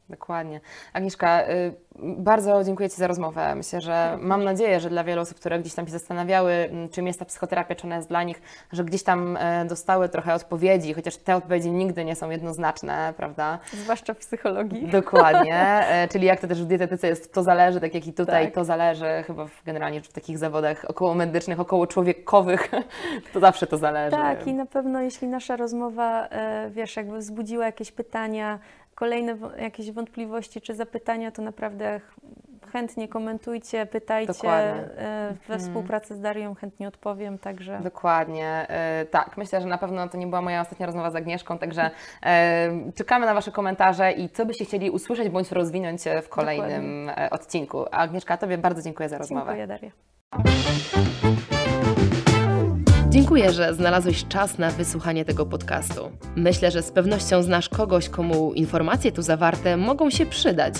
Dokładnie. Agnieszka, y, bardzo dziękuję Ci za rozmowę. Myślę, że mam nadzieję, że dla wielu osób, które gdzieś tam się zastanawiały, czym jest ta psychoterapia, czy ona jest dla nich, że gdzieś tam e, dostały trochę odpowiedzi, chociaż te odpowiedzi nigdy nie są jednoznaczne, prawda? zwłaszcza w psychologii. Dokładnie, e, czyli jak to też w dietetyce jest, to zależy, tak jak i tutaj, Tak. to zależy, chyba w, generalnie w takich zawodach około medycznych, około człowiekowych, to zawsze to zależy. Tak, i na pewno jeśli nasza rozmowa, e, wiesz, jakby wzbudziła jakieś pytania, kolejne jakieś wątpliwości czy zapytania, to naprawdę ch- chętnie komentujcie, pytajcie. Dokładnie. E, We współpracy z Darią chętnie odpowiem, także Dokładnie, e, tak. Myślę, że na pewno to nie była moja ostatnia rozmowa z Agnieszką, także e, czekamy na Wasze komentarze i co byście chcieli usłyszeć bądź rozwinąć w kolejnym e, odcinku. Agnieszka, Tobie bardzo dziękuję za rozmowę. dziękuję Daria. Dziękuję, że znalazłeś czas na wysłuchanie tego podcastu. Myślę, że z pewnością znasz kogoś, komu informacje tu zawarte mogą się przydać.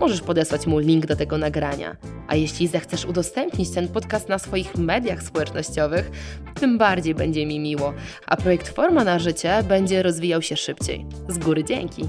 Możesz podesłać mu link do tego nagrania. A jeśli zechcesz udostępnić ten podcast na swoich mediach społecznościowych, tym bardziej będzie mi miło, a projekt Forma na Życie będzie rozwijał się szybciej. Z góry dzięki!